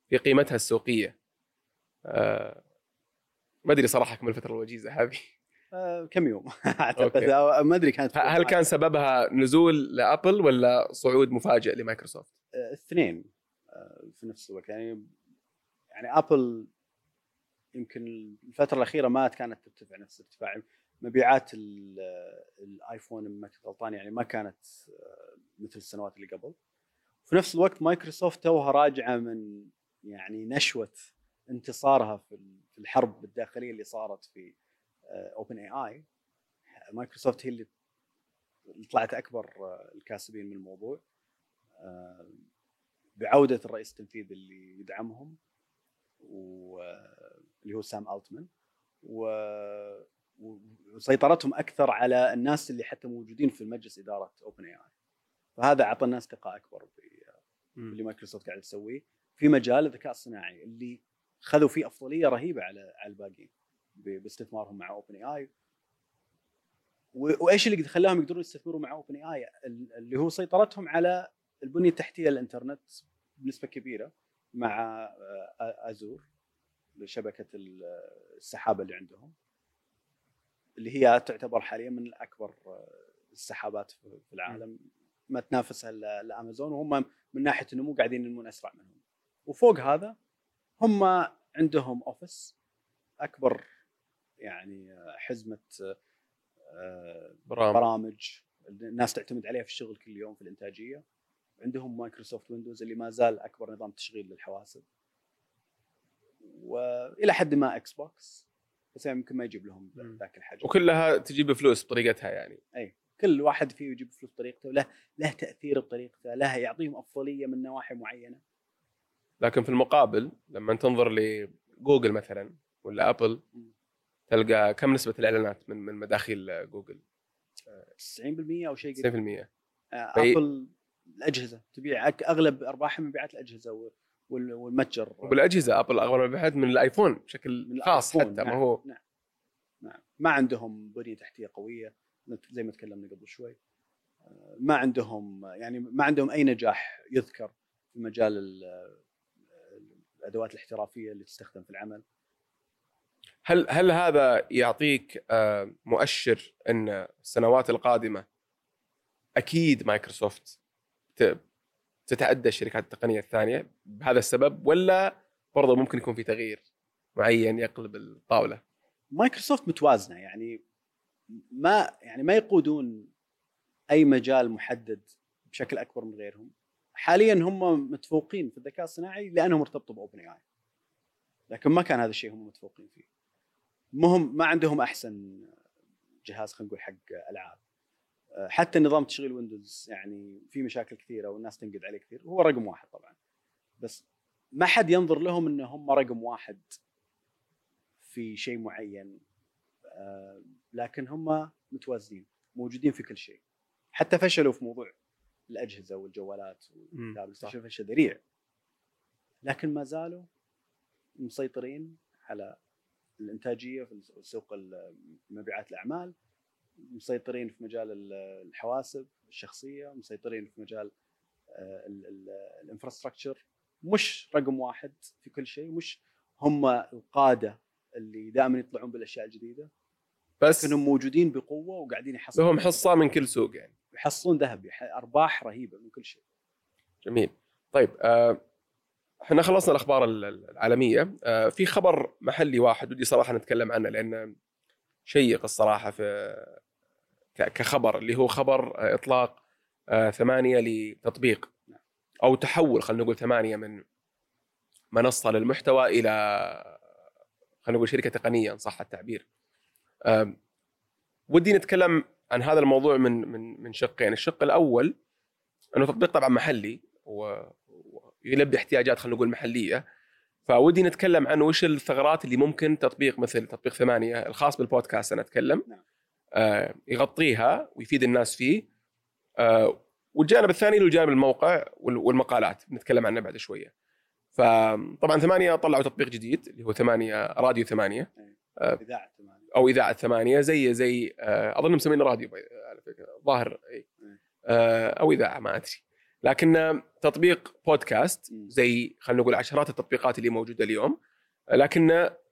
في قيمتها السوقية. آه ما أدري صراحة كم الفترة الوجيزة هذه. آه كم يوم؟ أعتقد. ما أدري كانت هل كان سببها نزول لأبل ولا صعود مفاجئ لمايكروسوفت؟ آه، الاثنين آه، في نفس الوقت. يعني يعني أبل يمكن الفترة الأخيرة ما كانت ترتفع نفس ارتفاع. مبيعات ال- الآيفون ما كنت غلطان يعني ما كانت مثل السنوات اللي قبل. في نفس الوقت مايكروسوفت توها راجعة من يعني نشوة انتصارها في في الحرب الداخلية اللي صارت في OpenAI مايكروسوفت هي اللي طلعت أكبر آه، الكاسبين من الموضوع. آه، بعودة الرئيس التنفيذي اللي يدعمهم واللي هو سام ألتمان وسيطرتهم أكثر على الناس اللي حتى موجودين في مجلس إدارة OpenAI فهذا أعطى الناس ثقة أكبر في اللي مايكروسوفت قاعد تسويه في مجال الذكاء الصناعي اللي خذوا فيه أفضلية رهيبة على على الباقيين باستثمارهم مع OpenAI وإيش اللي خلاهم يقدرون يستثمروا مع OpenAI اللي هو سيطرتهم على البنية التحتية للإنترنت بنسبة كبيرة مع Azure شبكه ال- السحابة اللي عندهم. اللي هي تعتبر حاليا من اكبر السحابات في العالم. ما تنافسها إلا إلا امازون وهم من ناحية النمو قاعدين ينمون أسرع منهم. وفوق هذا هم عندهم Office أكبر يعني آه، حزمة آه، برامج. برامج الناس تعتمد عليها في الشغل كل يوم في الإنتاجية. عندهم مايكروسوفت Windows اللي ما زال أكبر نظام تشغيل للحواسب. وإلى حد ما Xbox بس يعني يمكن ما يجيب لهم. ذاك الحجم. وكلها تجيب فلوس بطريقتها يعني. إي كل واحد فيه يجيب فلوس بطريقته له له تأثير بطريقته له يعطيهم أفضلية من نواحي معينة. لكن في المقابل لما تنظر ل جوجل مثلا ولا أبل. تلقى كم نسبة الإعلانات من من مداخيل جوجل؟ 90% أو شيء 90% قريب آه، في- أبل الأجهزة تبيع أغلب أرباحها من مبيعات الأجهزة وال- وال- والمتجر. وبالأجهزة أبل أغلب المبيعات من الآيفون بشكل من خاص. حتى ما نعم، هو نعم نعم. ما عندهم بنية تحتية قوية زي ما تكلمنا قبل شوي. آه، ما عندهم يعني ما عندهم أي نجاح يذكر في مجال ال- الأدوات الاحترافية اللي تستخدم في العمل هل هل هذا يعطيك آه، مؤشر إن السنوات القادمة أكيد مايكروسوفت تتعدى الشركات التقنية الثانية بهذا السبب ولا برضه ممكن يكون في تغيير معين يقلب الطاولة؟ مايكروسوفت متوازنة يعني ما يعني ما يقودون أي مجال محدد بشكل أكبر من غيرهم حاليا هم متفوقين في الذكاء الصناعي لأنهم ارتبطوا ب OpenAI لكن ما كان هذا الشيء هم متفوقين فيه. هم ما عندهم أحسن جهاز خلينا نقول حق ألعاب. حتى نظام تشغيل Windows يعني في مشاكل كثيرة والناس تنقد عليه كثير. هو رقم واحد طبعا. بس ما حد ينظر لهم ان هم رقم واحد في شيء معين. آه، لكن هم متوازنين موجودين في كل شيء. حتى فشلوا في موضوع الأجهزة والجوالات فشل ذريع. لكن ما زالوا مسيطرين على الإنتاجية في سوق مبيعات الأعمال مسيطرين في مجال ال- الحواسب الشخصية مسيطرين في مجال الإنفراستراكشر. مش رقم واحد في كل شيء مش هم القادة اللي دائما يطلعون بالأشياء الجديدة. بس لكنهم موجودين بقوة وقاعدين يحصلون. لهم حصة من كل سوق يعني. يحصلون ذهب أرباح رهيبة من كل شيء. جميل. طيب آه، إحنا خلصنا الأخبار ال- ال- العالمية. آه، في خبر محلي واحد ودي صراحة نتكلم عنه لأنه شيق الصراحة في كخبر اللي هو خبر آه، إطلاق آه، ثمانية لتطبيق أو تحول خلينا نقول ثمانية من منصة للمحتوى إلى خلينا نقول شركة تقنية إن صح التعبير. آم، ودي نتكلم عن هذا الموضوع من من من شقين، الشق الأول أنه تطبيق طبعا محلي ويلبي احتياجات خلينا نقول محلية. فودي نتكلم عن وش الثغرات اللي ممكن تطبيق مثل تطبيق ثمانية الخاص بالبودكاست أنا أتكلم نعم. آه يغطيها ويفيد الناس فيه. آه والجانب الثاني اللي هو جانب الموقع وال- والمقالات بنتكلم عنه بعد شوية. فطبعا ثمانية طلعوا تطبيق جديد اللي هو ثمانية راديو ثمانية. إذاعة تمام أو إذاعة ثمانية زي زي آه، أظن مسمينه راديو باي- على فكرة ظاهر. مم. آه، أو إذاعة ما أدري لكن آه، تطبيق بودكاست. زي خلينا نقول عشرات التطبيقات اللي موجودة اليوم آه، لكنه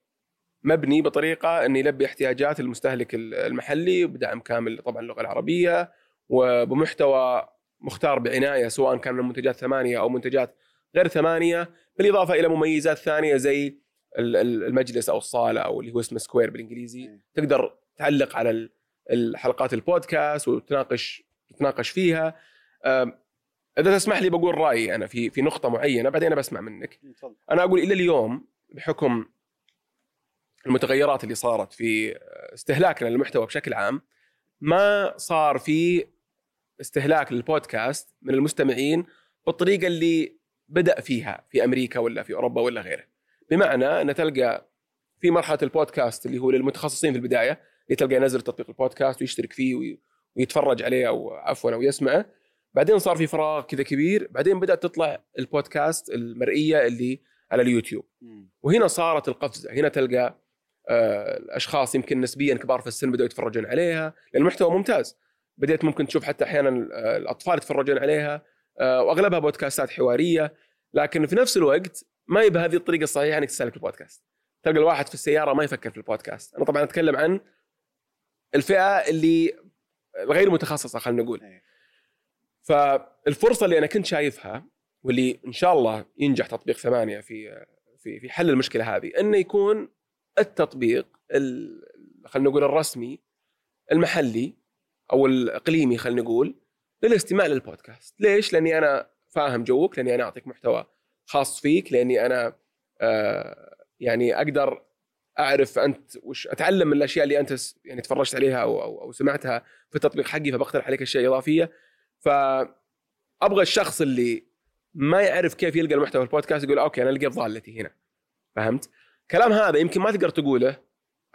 مبني بطريقة انه يلبي احتياجات المستهلك المحلي بدعم كامل طبعا اللغة العربية وبمحتوى مختار بعناية سواء كان من منتجات ثمانية أو منتجات غير ثمانية بالإضافة إلى مميزات ثانية زي المجلس أو الصالة أو اللي هو اسمه سكوير بالإنجليزي. تقدر تعلق على ال- الحلقات البودكاست وتناقش تتناقش فيها. إذا تسمح لي بقول رأيي أنا في في نقطة معينة بعدين أنا بسمع منك. أنا أقول إلى اليوم بحكم المتغيرات اللي صارت في استهلاكنا للمحتوى بشكل عام ما صار في استهلاك للبودكاست من المستمعين بالطريقة اللي بدأ فيها في أمريكا ولا في أوروبا ولا غيره. بمعنى أن تلقى في مرحلة البودكاست اللي هو للمتخصصين في البداية اللي تلقى ينزل تطبيق البودكاست ويشترك فيه وي- ويتفرج عليه أو عفوا أو يسمعه. بعدين صار في فراغ كذا كبير بعدين بدأت تطلع البودكاست المرئية اللي على اليوتيوب. وهنا صارت القفزة. هنا تلقى آه، الأشخاص يمكن نسبيا كبار في السن بدأوا يتفرجون عليها لأن المحتوى ممتاز. بديت ممكن تشوف حتى أحيانا آه، الأطفال يتفرجون عليها آه، وأغلبها بودكاستات حوارية. لكن في نفس الوقت ما هي بهذه الطريقة الصحيحة إنك تستهلك البودكاست تلقى الواحد في السيارة ما يفكر في البودكاست أنا طبعا أتكلم عن الفئة اللي الغير متخصصة خلينا نقول إيه. فالفرصة اللي أنا كنت شايفها واللي إن شاء الله ينجح تطبيق ثمانية في في في حل المشكلة هذه إنه يكون التطبيق ال- خلينا نقول الرسمي المحلي أو الإقليمي خلينا نقول للاستماع للبودكاست، ليش؟ لأني أنا فاهم جوك، لأني أنا أعطيك محتوى خاص فيك، لأني أنا آه يعني أقدر أعرف أنت وش أتعلم من الأشياء اللي أنت يعني تفرجت عليها أو أو, أو سمعتها في التطبيق حقي فبقترح عليك أشياء إضافية فابغى الشخص اللي ما يعرف كيف يلقى المحتوى في البودكاست يقول okay أنا لقيت ضالتي هنا فهمت؟ الكلام هذا يمكن ما تقدر تقوله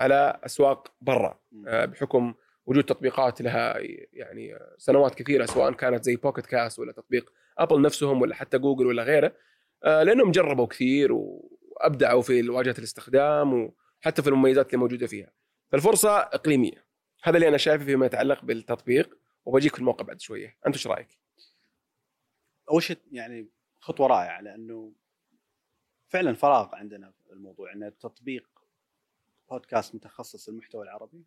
على أسواق برا. آه، بحكم وجود تطبيقات لها يعني سنوات كثيرة سواء كانت زي Pocket Casts ولا تطبيق ابل نفسهم ولا حتى جوجل ولا غيره لأنهم جربوا كثير وأبدعوا في واجهة الاستخدام وحتى في المميزات اللي موجودة فيها. فالفرصة إقليمية. هذا اللي أنا شايفه فيما يتعلق بالتطبيق وبجيك في الموقع بعد شوية. أنت إيش رأيك؟ أول شيء يعني خطوة رائعة لأنه فعلا فراغ عندنا في الموضوع إن التطبيق بودكاست متخصص المحتوى العربي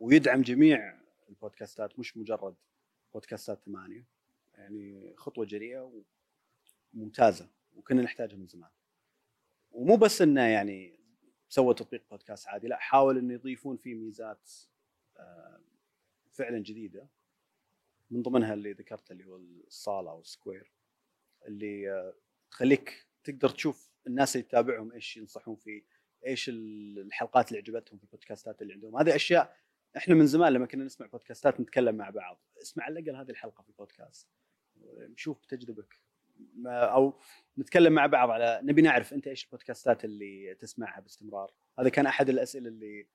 ويدعم جميع البودكاستات مش مجرد بودكاستات ثمانية. يعني خطوة جريئة وممتازه وكنا نحتاجها من زمان. ومو بس إنه يعني سوى تطبيق بودكاست عادي لا حاول إنه يضيفون فيه ميزات آه، فعلا جديدة. من ضمنها اللي ذكرته اللي هو الصالة أو السكوير اللي آه، تخليك تقدر تشوف الناس اللي تتابعهم إيش ينصحون فيه إيش الحلقات اللي عجبتهم في البودكاستات اللي عندهم. هذه أشياء إحنا من زمان لما كنا نسمع بودكاستات نتكلم مع بعض. اسمع على الأقل هذه الحلقة في البودكاست. شوف تجربك أو نتكلم مع بعض على نبي نعرف أنت إيش البودكاستات اللي تسمعها باستمرار. هذا كان أحد الأسئلة اللي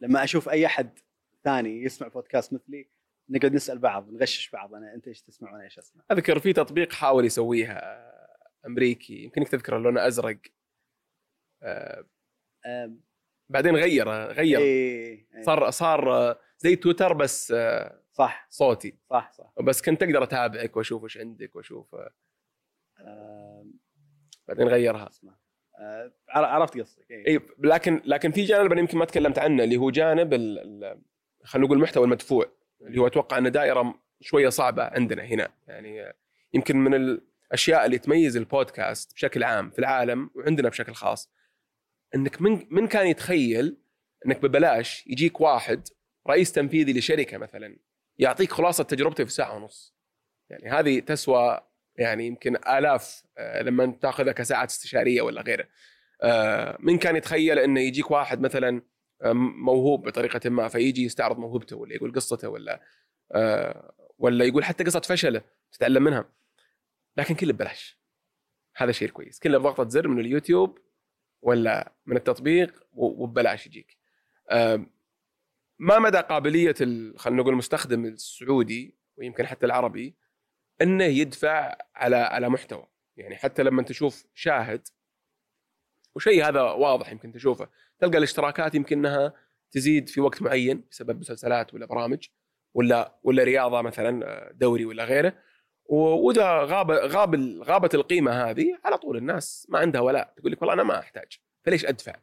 لما أشوف أي أحد ثاني يسمع بودكاست مثلي نقعد نسأل بعض نغشش بعض أنا أنت إيش تسمع وأنا إيش أسمع. أذكر في تطبيق حاول يسويها أمريكي. يمكنك تذكره لونه أزرق. آه، بعدين غير غير. إيه إيه، صار صار زي تويتر بس آه، صح. صوتي. صح صح. بس كنت أقدر أتابعك وأشوف إيش عندك وأشوف بعدين غيرها. عر- عرفت قصدك إيه. اي لكن لكن في جانب أنا يمكن ما تكلمت عنه اللي هو جانب خلينا نقول المحتوى المدفوع اللي هو أتوقع انه دائرة شوية صعبة عندنا هنا. يعني يمكن من الأشياء اللي تميز البودكاست بشكل عام في العالم وعندنا بشكل خاص إنك من من كان يتخيل إنك ببلاش يجيك واحد رئيس تنفيذي لشركة مثلا يعطيك خلاصة تجربته في ساعة ونص. يعني هذه تسوى يعني يمكن آلاف آه، لما تاخذها كساعات استشارية ولا غيره آه، من كان يتخيل إنه يجيك واحد مثلا آه، موهوب بطريقة ما فيجي يستعرض موهبته ولا يقول قصته ولا ولا يقول حتى قصة فشله تتعلم منها. لكن كله ببلاش. هذا شيء كويس. كله بضغطة زر من اليوتيوب ولا من التطبيق وببلاش يجيك. ما مدى قابلية خلينا نقول المستخدم السعودي ويمكن حتى العربي إنه يدفع على على محتوى يعني حتى لما تشوف شاهد وشيء هذا واضح يمكن تشوفه تلقى الاشتراكات يمكن إنها تزيد في وقت معين بسبب مسلسلات ولا برامج ولا ولا رياضة مثلا آه، دوري ولا غيره وإذا غاب غاب غابت القيمة هذه على طول الناس ما عندها ولاء تقول لك والله أنا ما أحتاج فليش أدفع؟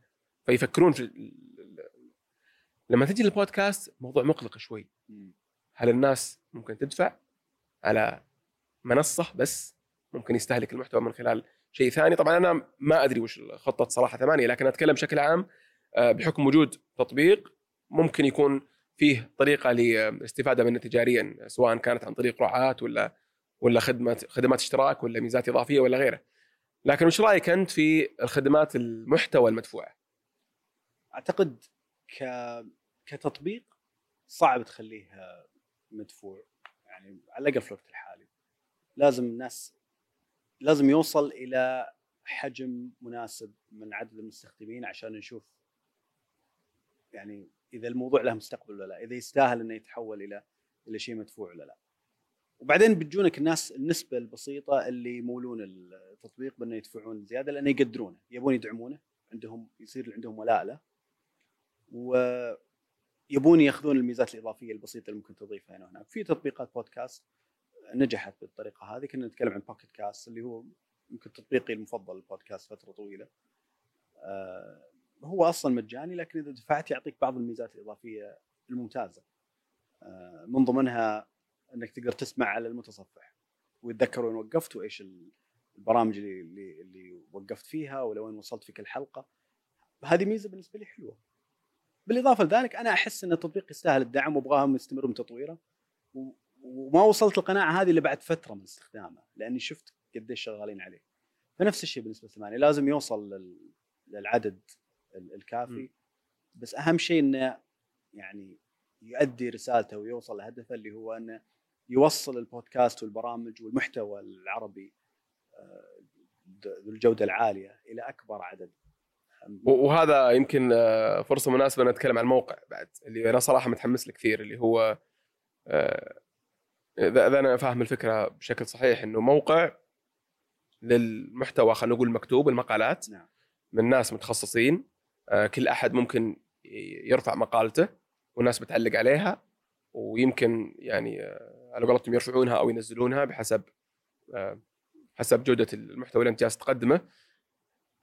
فيفكرون في لما تجي للبودكاست موضوع مقلق شوي. هل الناس ممكن تدفع على منصة بس ممكن يستهلك المحتوى من خلال شيء ثاني. طبعا أنا ما أدري وش خطة صراحة ثمانية لكن أتكلم بشكل عام آه، بحكم وجود تطبيق ممكن يكون فيه طريقة للاستفاده منه تجاريا سواء كانت عن طريق رعاة ولا ولا خدمات خدمات اشتراك ولا ميزات إضافية ولا غيره. لكن وش رأيك أنت في الخدمات المحتوى المدفوعة؟ أعتقد ك كتطبيق صعب تخليه مدفوع يعني على الأقل في الوقت لازم الناس لازم يوصل إلى حجم مناسب من عدد المستخدمين عشان نشوف يعني إذا الموضوع له مستقبل ولا لا إذا يستاهل إنه يتحول إلى إلى شيء مدفوع ولا لا. وبعدين بتجونك الناس النسبة البسيطة اللي يمولون التطبيق بأنه يدفعون زيادة لأنه يقدرونه يبون يدعمونه عندهم يصير عندهم ولاء له ويبون يأخذون الميزات الإضافية البسيطة اللي ممكن تضيفها هنا. وهناك في تطبيقات بودكاست نجحت بالطريقة هذه. كنا نتكلم عن بوكيت كاست اللي هو يمكن تطبيقي المفضل البودكاست فترة طويلة. آه، هو أصلا مجاني لكن إذا دفعت يعطيك بعض الميزات الإضافية الممتازة. آه، من ضمنها إنك تقدر تسمع على المتصفح ويتذكر وين وقفت وإيش البرامج اللي اللي, وقفت فيها ولوين وصلت في كل حلقه هذه ميزة بالنسبة لي حلوة. بالإضافة لذلك أنا أحس إن التطبيق يستاهل الدعم وأبغاهم يستمرون بتطويره و- وما وصلت القناعة هذه إلا بعد فترة من استخدامه لأني شفت قديش شغالين عليه. فنفس الشيء بالنسبة لثمانية لازم يوصل لل- للعدد ال- الكافي. بس أهم شيء إنه يعني يؤدي رسالته ويوصل لهدفه اللي هو إنه يوصل البودكاست والبرامج والمحتوى العربي آه، ذو الجودة العالية إلى أكبر عدد. وهذا يمكن آه، فرصة مناسبة نتكلم عن الموقع بعد اللي أنا صراحة متحمس له كثير اللي هو آه، إذا أنا فاهم الفكرة بشكل صحيح إنه موقع للمحتوى خلينا نقول مكتوب المقالات نعم. من ناس متخصصين آه، كل أحد ممكن يرفع مقالته والناس بتعلق عليها ويمكن يعني على قولتهم يرفعونها أو ينزلونها بحسب حسب جودة المحتوى اللي أنت جالس تقدمه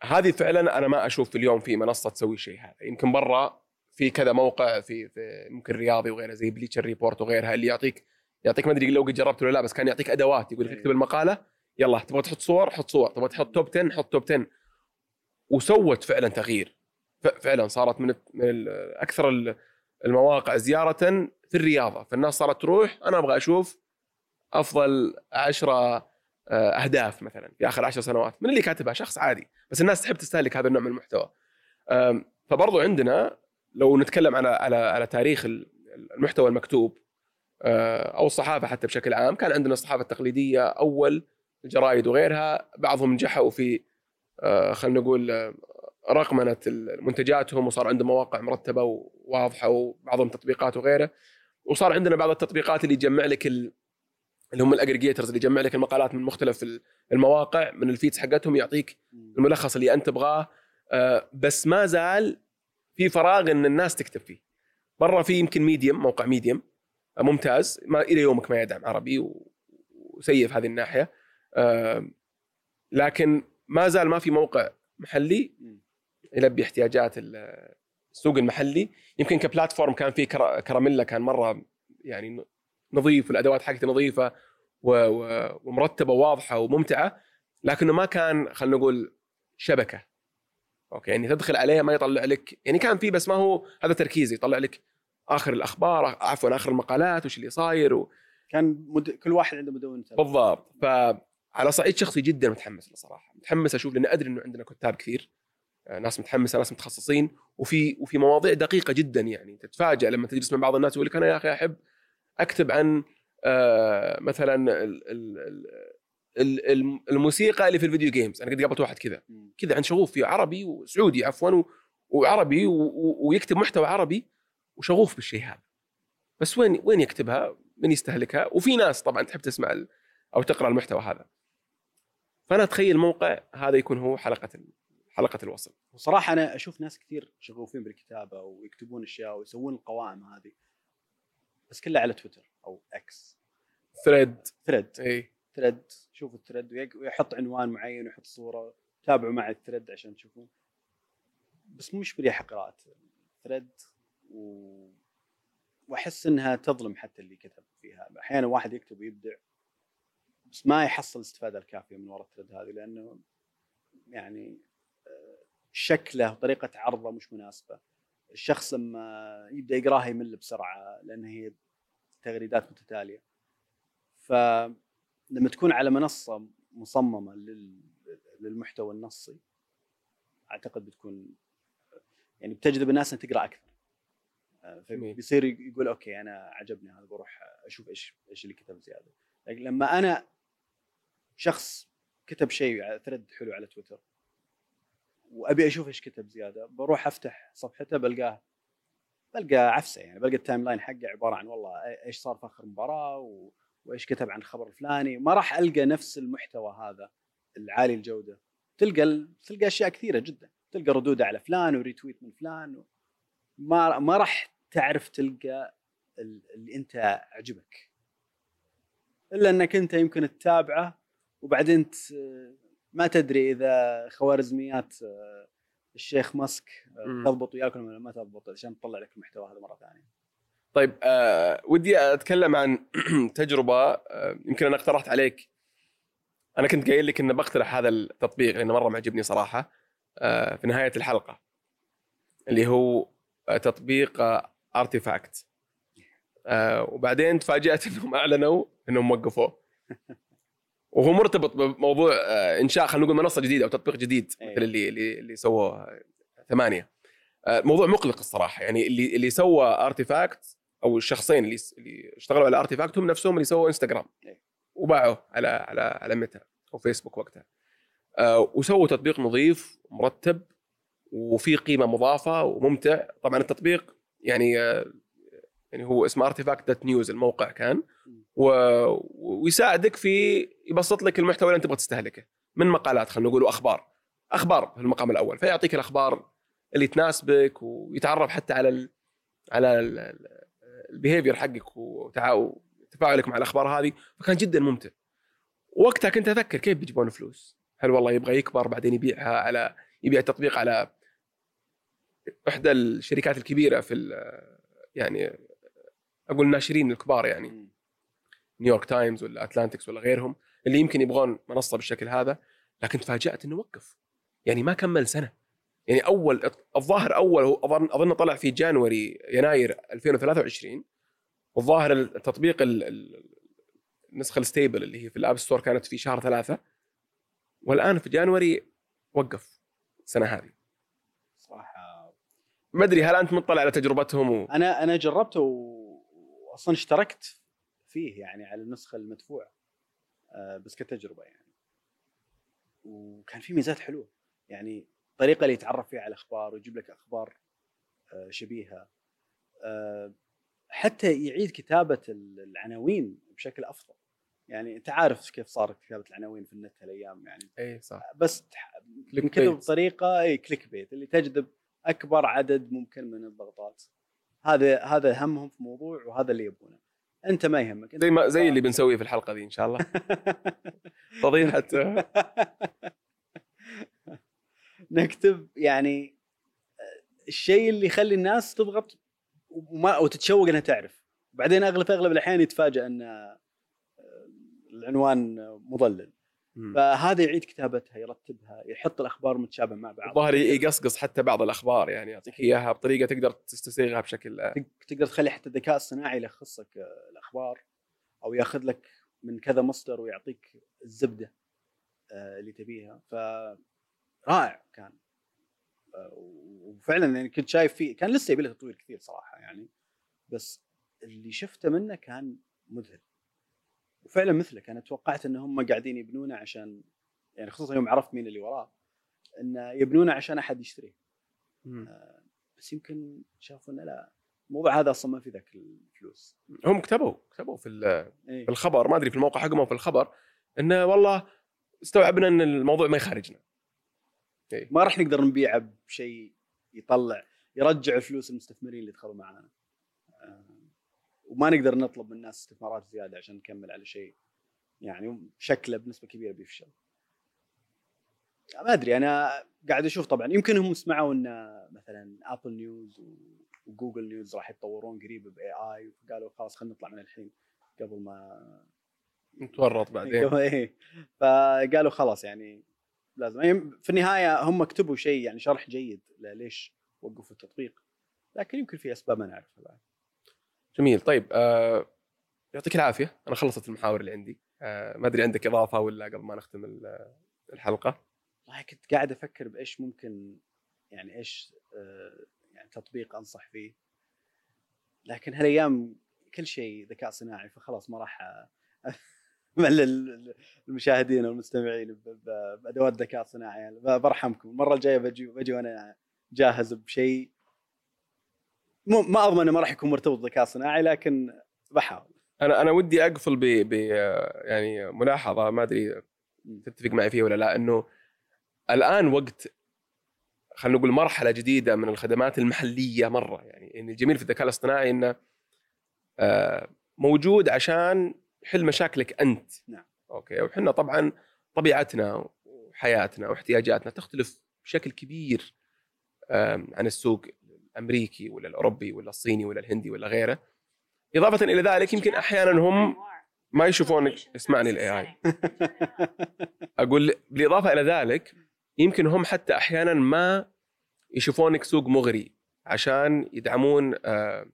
هذه فعلا أنا ما أشوف اليوم في منصة تسوي الشيء هذا يمكن برا في كذا موقع في, في ممكن رياضي وغيره زي Bleacher Report وغيرها اللي يعطيك يعطيك ما أدري لو قد جربت ولا لا بس كان يعطيك أدوات. يقول لك إيه. اكتب المقالة يلا تبغى تحط صور حط صور. تبغى تحط توب 10 حط توب 10 وسوت فعلا تغيير. فعلا صارت من من أكثر المواقع زيارة في الرياضة. فالناس صارت تروح أنا أبغى أشوف أفضل عشرة آه، أهداف مثلا في آخر عشر سنوات. من اللي كاتبها؟ شخص عادي. بس الناس تحب تستهلك هذا النوع من المحتوى. فبرضو عندنا لو نتكلم على على على تاريخ المحتوى المكتوب أو الصحافة حتى بشكل عام. كان عندنا الصحافة التقليدية أول الجرايد وغيرها. بعضهم نجحوا في آه، خلينا نقول رقمنة منتجاتهم وصار عندهم مواقع مرتبة وواضحة وبعضهم تطبيقات وغيره. وصار عندنا بعض التطبيقات اللي تجمع لك اللي هم الاجريجيترز اللي يجمع لك المقالات من مختلف المواقع من الفيدز حقتهم يعطيك الملخص اللي أنت تبغاه. آه، بس ما زال في فراغ إن الناس تكتب فيه. برا في يمكن Medium موقع Medium آه، ممتاز. ما إلى يومك ما يدعم عربي وسيء في هذه الناحية. لكن ما زال ما في موقع محلي يلبي احتياجات السوق المحلي. يمكن ك platform كان في كراميلا كان مرة يعني نظيف والأدوات حقته نظيفة ومرتبة وواضحه وممتعة لكنه ما كان خلينا نقول شبكة. أوكي يعني تدخل عليه ما يطلع لك. يعني كان في بس ما هو هذا تركيزي يطلع لك آخر الأخبار عفوا آخر المقالات وش اللي صاير و... كان مد... كل واحد عنده مدون بالضبط. فعلى صعيد شخصي جدا متحمس له صراحة. متحمس أشوف لأني أدري إنه عندنا كتاب كثير آه، ناس متحمسة ناس متخصصين وفي وفي مواضيع دقيقة جدا يعني. تتفاجئ لما تجلس مع بعض الناس يقول لك أنا يا أخي أحب أكتب عن آه، مثلا الموسيقى اللي في الفيديو جيمز. أنا قد قابلت واحد كذا. كذا عن شغوف في عربي وسعودي عفوا وعربي ويكتب محتوى عربي وشغوف بالشيء هذا. بس وين وين يكتبها؟ من يستهلكها؟ وفي ناس طبعا تحب تسمع أو تقرأ المحتوى هذا. فأنا أتخيل موقع هذا يكون هو حلقة حلقة الوصل. وصراحة أنا أشوف ناس كثير شغوفين بالكتابة ويكتبون أشياء ويسوون القوائم هذه بس كلها على تويتر أو إكس thread thread إي. thread شوفوا ال thread ويحط عنوان معين ويحط صورة. تابعوا مع ال thread عشان تشوفون. بس مش مريحه قراءة. thread و... وأحس إنها تظلم حتى اللي كتب فيها. أحيانا واحد يكتب ويبدع بس ما يحصل الاستفاده الكافية من وراء ال thread هذه لأنه يعني آه، شكله وطريقه عرضه مش مناسبة. الشخص لما يبدأ يقراها يمل بسرعة لأن هي تغريدات متتالية. فلما تكون على منصة مصممة للمحتوى النصي أعتقد بتكون يعني بتجذب الناس ان تقرأ أكثر. فبيصير يقول okay أنا عجبني هذا بروح أشوف إيش إيش اللي كتب زيادة. لكن لما أنا شخص كتب شيء thread حلو على تويتر وأبي أشوف إيش كتب زيادة بروح أفتح صفحته بلقاه بلقى عفسة يعني بلقى ال timeline حقه عبارة عن والله إيش صار في آخر مباراة و... وإيش كتب عن الخبر الفلاني. ما راح ألقى نفس المحتوى هذا العالي الجودة. تلقى. تلقى أشياء كثيرة جدا. تلقى ردود على فلان و retweet من فلان و... ما ما راح تعرف تلقى اللي انت عجبك. إلا إنك أنت يمكن تتابعه وبعدين ما تدري إذا خوارزميات آه، الشيخ ماسك آه، تضبط وياكم ولا ما تضبط عشان تطلع لك المحتوى هذا مرة ثانية. طيب آه ودي أتكلم عن تجربة آه يمكن أنا اقترحت عليك. أنا كنت قايل لك إني بقترح هذا التطبيق لأنه مرة معجبني صراحة آه في نهاية الحلقة. اللي هو آه تطبيق ارتيفاكت آه وبعدين تفاجأت إنهم أعلنوا إنهم وقفوه وهو مرتبط بموضوع آه، إنشاء خلينا نقول منصة جديدة أو تطبيق جديد أيه. مثل اللي اللي اللي سووه ثمانية. آه، موضوع مقلق الصراحة. يعني اللي اللي سوى Artifact أو الشخصين اللي اللي اشتغلوا على Artifact هم نفسهم اللي سووا انستغرام أيه. وباعوه على على على ميتا أو فيسبوك وقتها. آه، وسووا تطبيق نظيف مرتب وفي قيمة مضافة وممتع. طبعا التطبيق يعني آه، يعني هو اسمه Artifact dot news الموقع كان و... ويساعدك في يبسط لك المحتوى اللي أنت تبغى تستهلكه. من مقالات خلينا نقول وأخبار. أخبار في المقام الأول. فيعطيك الأخبار اللي تناسبك ويتعرف حتى على ال... على ال behavior حقك وتفاعلك مع الأخبار هذه. فكان جدا ممتع. وقتها كنت أفكر كيف بيجيبون فلوس. هل والله يبغى يكبر بعدين يبيعها على يبيع التطبيق على إحدى الشركات الكبيرة في يعني أقول الناشرين الكبار يعني. نيويورك تايمز ولا Atlantic ولا غيرهم اللي يمكن يبغون منصة بالشكل هذا لكن تفاجأت إنه وقف. يعني ما كمل سنة. يعني أول الظاهر أول هو أظن أظن طلع في January يناير 2023 والظاهر التطبيق النسخة ال stable اللي هي في ال App Store كانت في شهر ثلاثة. والآن في جانوري وقف السنة هذه. ما أدري هل أنت مطلع على تجربتهم و... أنا أنا جربته واصلا اشتركت فيه يعني على النسخة المدفوعه آه، بس كتجربة يعني. وكان في ميزات حلوة يعني الطريقة اللي يتعرف فيها على الأخبار ويجيب لك أخبار آه، شبيهة آه، حتى يعيد كتابة العناوين بشكل أفضل. يعني أنت عارف كيف صارت كتابة العناوين في النت هالأيام يعني. اي صح. بس ينكتب بطريقه اي كليك بيت اللي تجذب أكبر عدد ممكن من الضغطات. هذا هذا همهم في موضوع وهذا اللي يبونه. أنت ما يهمك. زي ما زي اللي بنسويه في الحلقة دي إن شاء الله. فضيحة. نكتب يعني الشيء اللي يخلي الناس تضغط وما وتتشوق إنها تعرف. بعدين اغلب أغلب الأحيان يتفاجئ إن العنوان مضلل. فهذا يعيد كتابتها يرتبها يحط الأخبار متشابهة مع بعض. الظاهر يقصقص حتى بعض الأخبار يعني يعطيك اياها بطريقة تقدر تستسيغها بشكل تقدر تخلي حتى الذكاء الصناعي يلخص لك الأخبار أو ياخذ لك من كذا مصدر ويعطيك الزبدة اللي تبيها. ف رائع كان. وفعلا يعني كنت شايف فيه كان لسه يبي له تطوير كثير صراحة يعني. بس اللي شفته منه كان مذهل. وفعلا مثلك أنا توقعت إن هم قاعدين يبنونه عشان يعني خصوصا يوم عرفت مين اللي وراه انه يبنونه عشان أحد يشتريه. آه بس يمكن شافوا انه لا الموضوع هذا أصلا ما في ذاك الفلوس. هم كتبوا كتبوا في, إيه؟ في الخبر ما أدري في الموقع حقهم في الخبر انه والله استوعبنا إن الموضوع ما يخرجنا إيه؟ ما راح نقدر نبيعه بشيء يطلع يرجع الفلوس المستثمرين اللي دخلوا معنا وما نقدر نطلب من الناس استثمارات زيادة عشان نكمل على شيء يعني شكله بنسبة كبيرة بيفشل. ما أدري أنا قاعد أشوف طبعا يمكن هم سمعوا إن مثلا Apple News و Google News راح يتطورون قريب ب AI فقالوا خلاص خلينا نطلع من الحين قبل ما نتورط بعدين. إيه. فقالوا خلاص يعني لازم. يعني في النهاية هم كتبوا شيء يعني شرح جيد ليش وقفوا التطبيق لكن يمكن في أسباب ما نعرفها بعد. جميل. طيب آه يعطيك العافية. أنا خلصت المحاور اللي عندي. آه ما أدري عندك إضافة ولا قبل ما نختم الحلقة؟ والله كنت قاعد أفكر بإيش ممكن يعني إيش آه يعني تطبيق أنصح فيه. لكن هالأيام كل شيء ذكاء صناعي فخلاص ما راح ملل المشاهدين والمستمعين بأدوات ذكاء صناعي. يعني برحمكم. المرة الجاية بجي بجي وأنا جاهز بشيء مو ما اضمن إنه ما راح يكون مرتبط بالذكاء الصناعي لكن بحاول. أنا أنا ودي أقفل ب ب يعني ملاحظة ما أدري تتفق معي فيها ولا لا إنه الآن وقت خلينا نقول مرحلة جديدة من الخدمات المحلية مرة. يعني إن الجميل في الذكاء الاصطناعي إنه آه، موجود عشان يحل مشاكلك أنت. نعم. أوكي وحنا طبعا طبيعتنا وحياتنا واحتياجاتنا تختلف بشكل كبير عن السوق. الأمريكي ولا الأوروبي ولا الصيني ولا الهندي ولا غيره. إضافة إلى ذلك يمكن أحيانا هم ما يشوفونك اسمعني ال AI أقول بالإضافة إلى ذلك يمكن هم حتى أحيانا ما يشوفونك سوق مغري عشان يدعمون آه،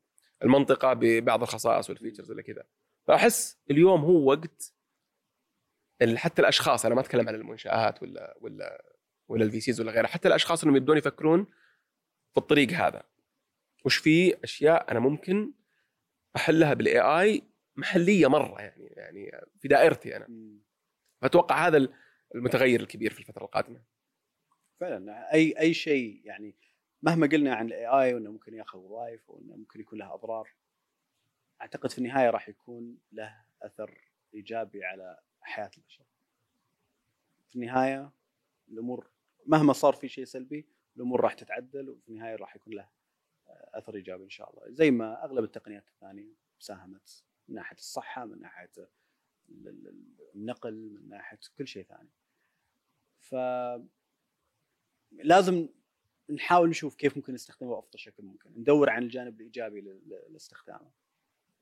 المنطقة ببعض الخصائص وال features ولا كذا. فأحس اليوم هو وقت حتى الأشخاص أنا ما أتكلم عن المنشآت ولا ولا ولا ال VCs ولا غيرها حتى الأشخاص انهم يبدون يفكرون في الطريق هذا. وش في أشياء أنا ممكن أحلها بال AI محلية مرة يعني يعني في دائرتي أنا. فاتوقع هذا المتغير الكبير في الفترة القادمة. فعلا أي أي شيء يعني مهما قلنا عن ال AI وإنه ممكن ياخذ وظائف وإنه ممكن يكون له اضرار أعتقد في النهاية راح يكون له أثر إيجابي على حياة البشر. في النهاية الأمور مهما صار في شيء سلبي الأمور راح تتعدل وفي النهاية راح يكون له أثر إيجابي إن شاء الله. زي ما أغلب التقنيات الثانية ساهمت من ناحية الصحة من ناحية النقل من ناحية كل شيء ثاني. ف لازم نحاول نشوف كيف ممكن نستخدمه بأفضل شكل ممكن. ندور عن الجانب الإيجابي لاستخدامه.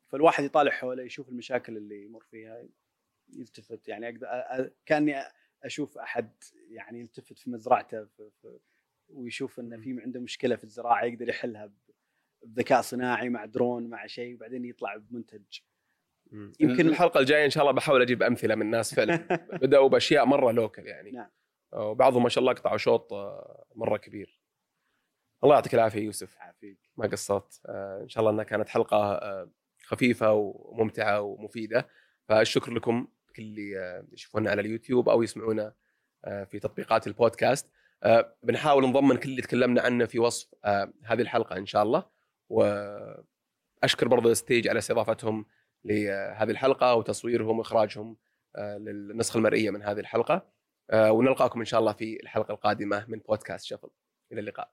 فالواحد يطالع حوله يشوف المشاكل اللي يمر فيها يلتفت. يعني أقدر كأني أشوف أحد يعني يلتفت في مزرعته في في ويشوف إنه في عنده مشكلة في الزراعة يقدر يحلها بذكاء صناعي مع درون مع شيء وبعدين يطلع بمنتج. يمكن الحلقة الجاية إن شاء الله بحاول أجيب أمثلة من ناس فعلا. بدأوا بأشياء مرة لوكل يعني. نعم. وبعضهم ما شاء الله قطعوا شوط آه، مرة كبير. الله يعطيك العافية يوسف. عافيك. ما قصرت. آه، إن شاء الله إنها كانت حلقة آه، خفيفة وممتعة ومفيدة. فالشكر لكم كل اللي يشوفونا على اليوتيوب أو يسمعونا في تطبيقات البودكاست. بنحاول نضمن كل اللي تكلمنا عنه في وصف هذه الحلقة إن شاء الله. وأشكر برضو ستيج على استضافتهم لهذه الحلقة وتصويرهم وإخراجهم للنسخة المرئية من هذه الحلقة. ونلقاكم إن شاء الله في الحلقة القادمة من بودكاست شفل. إلى اللقاء.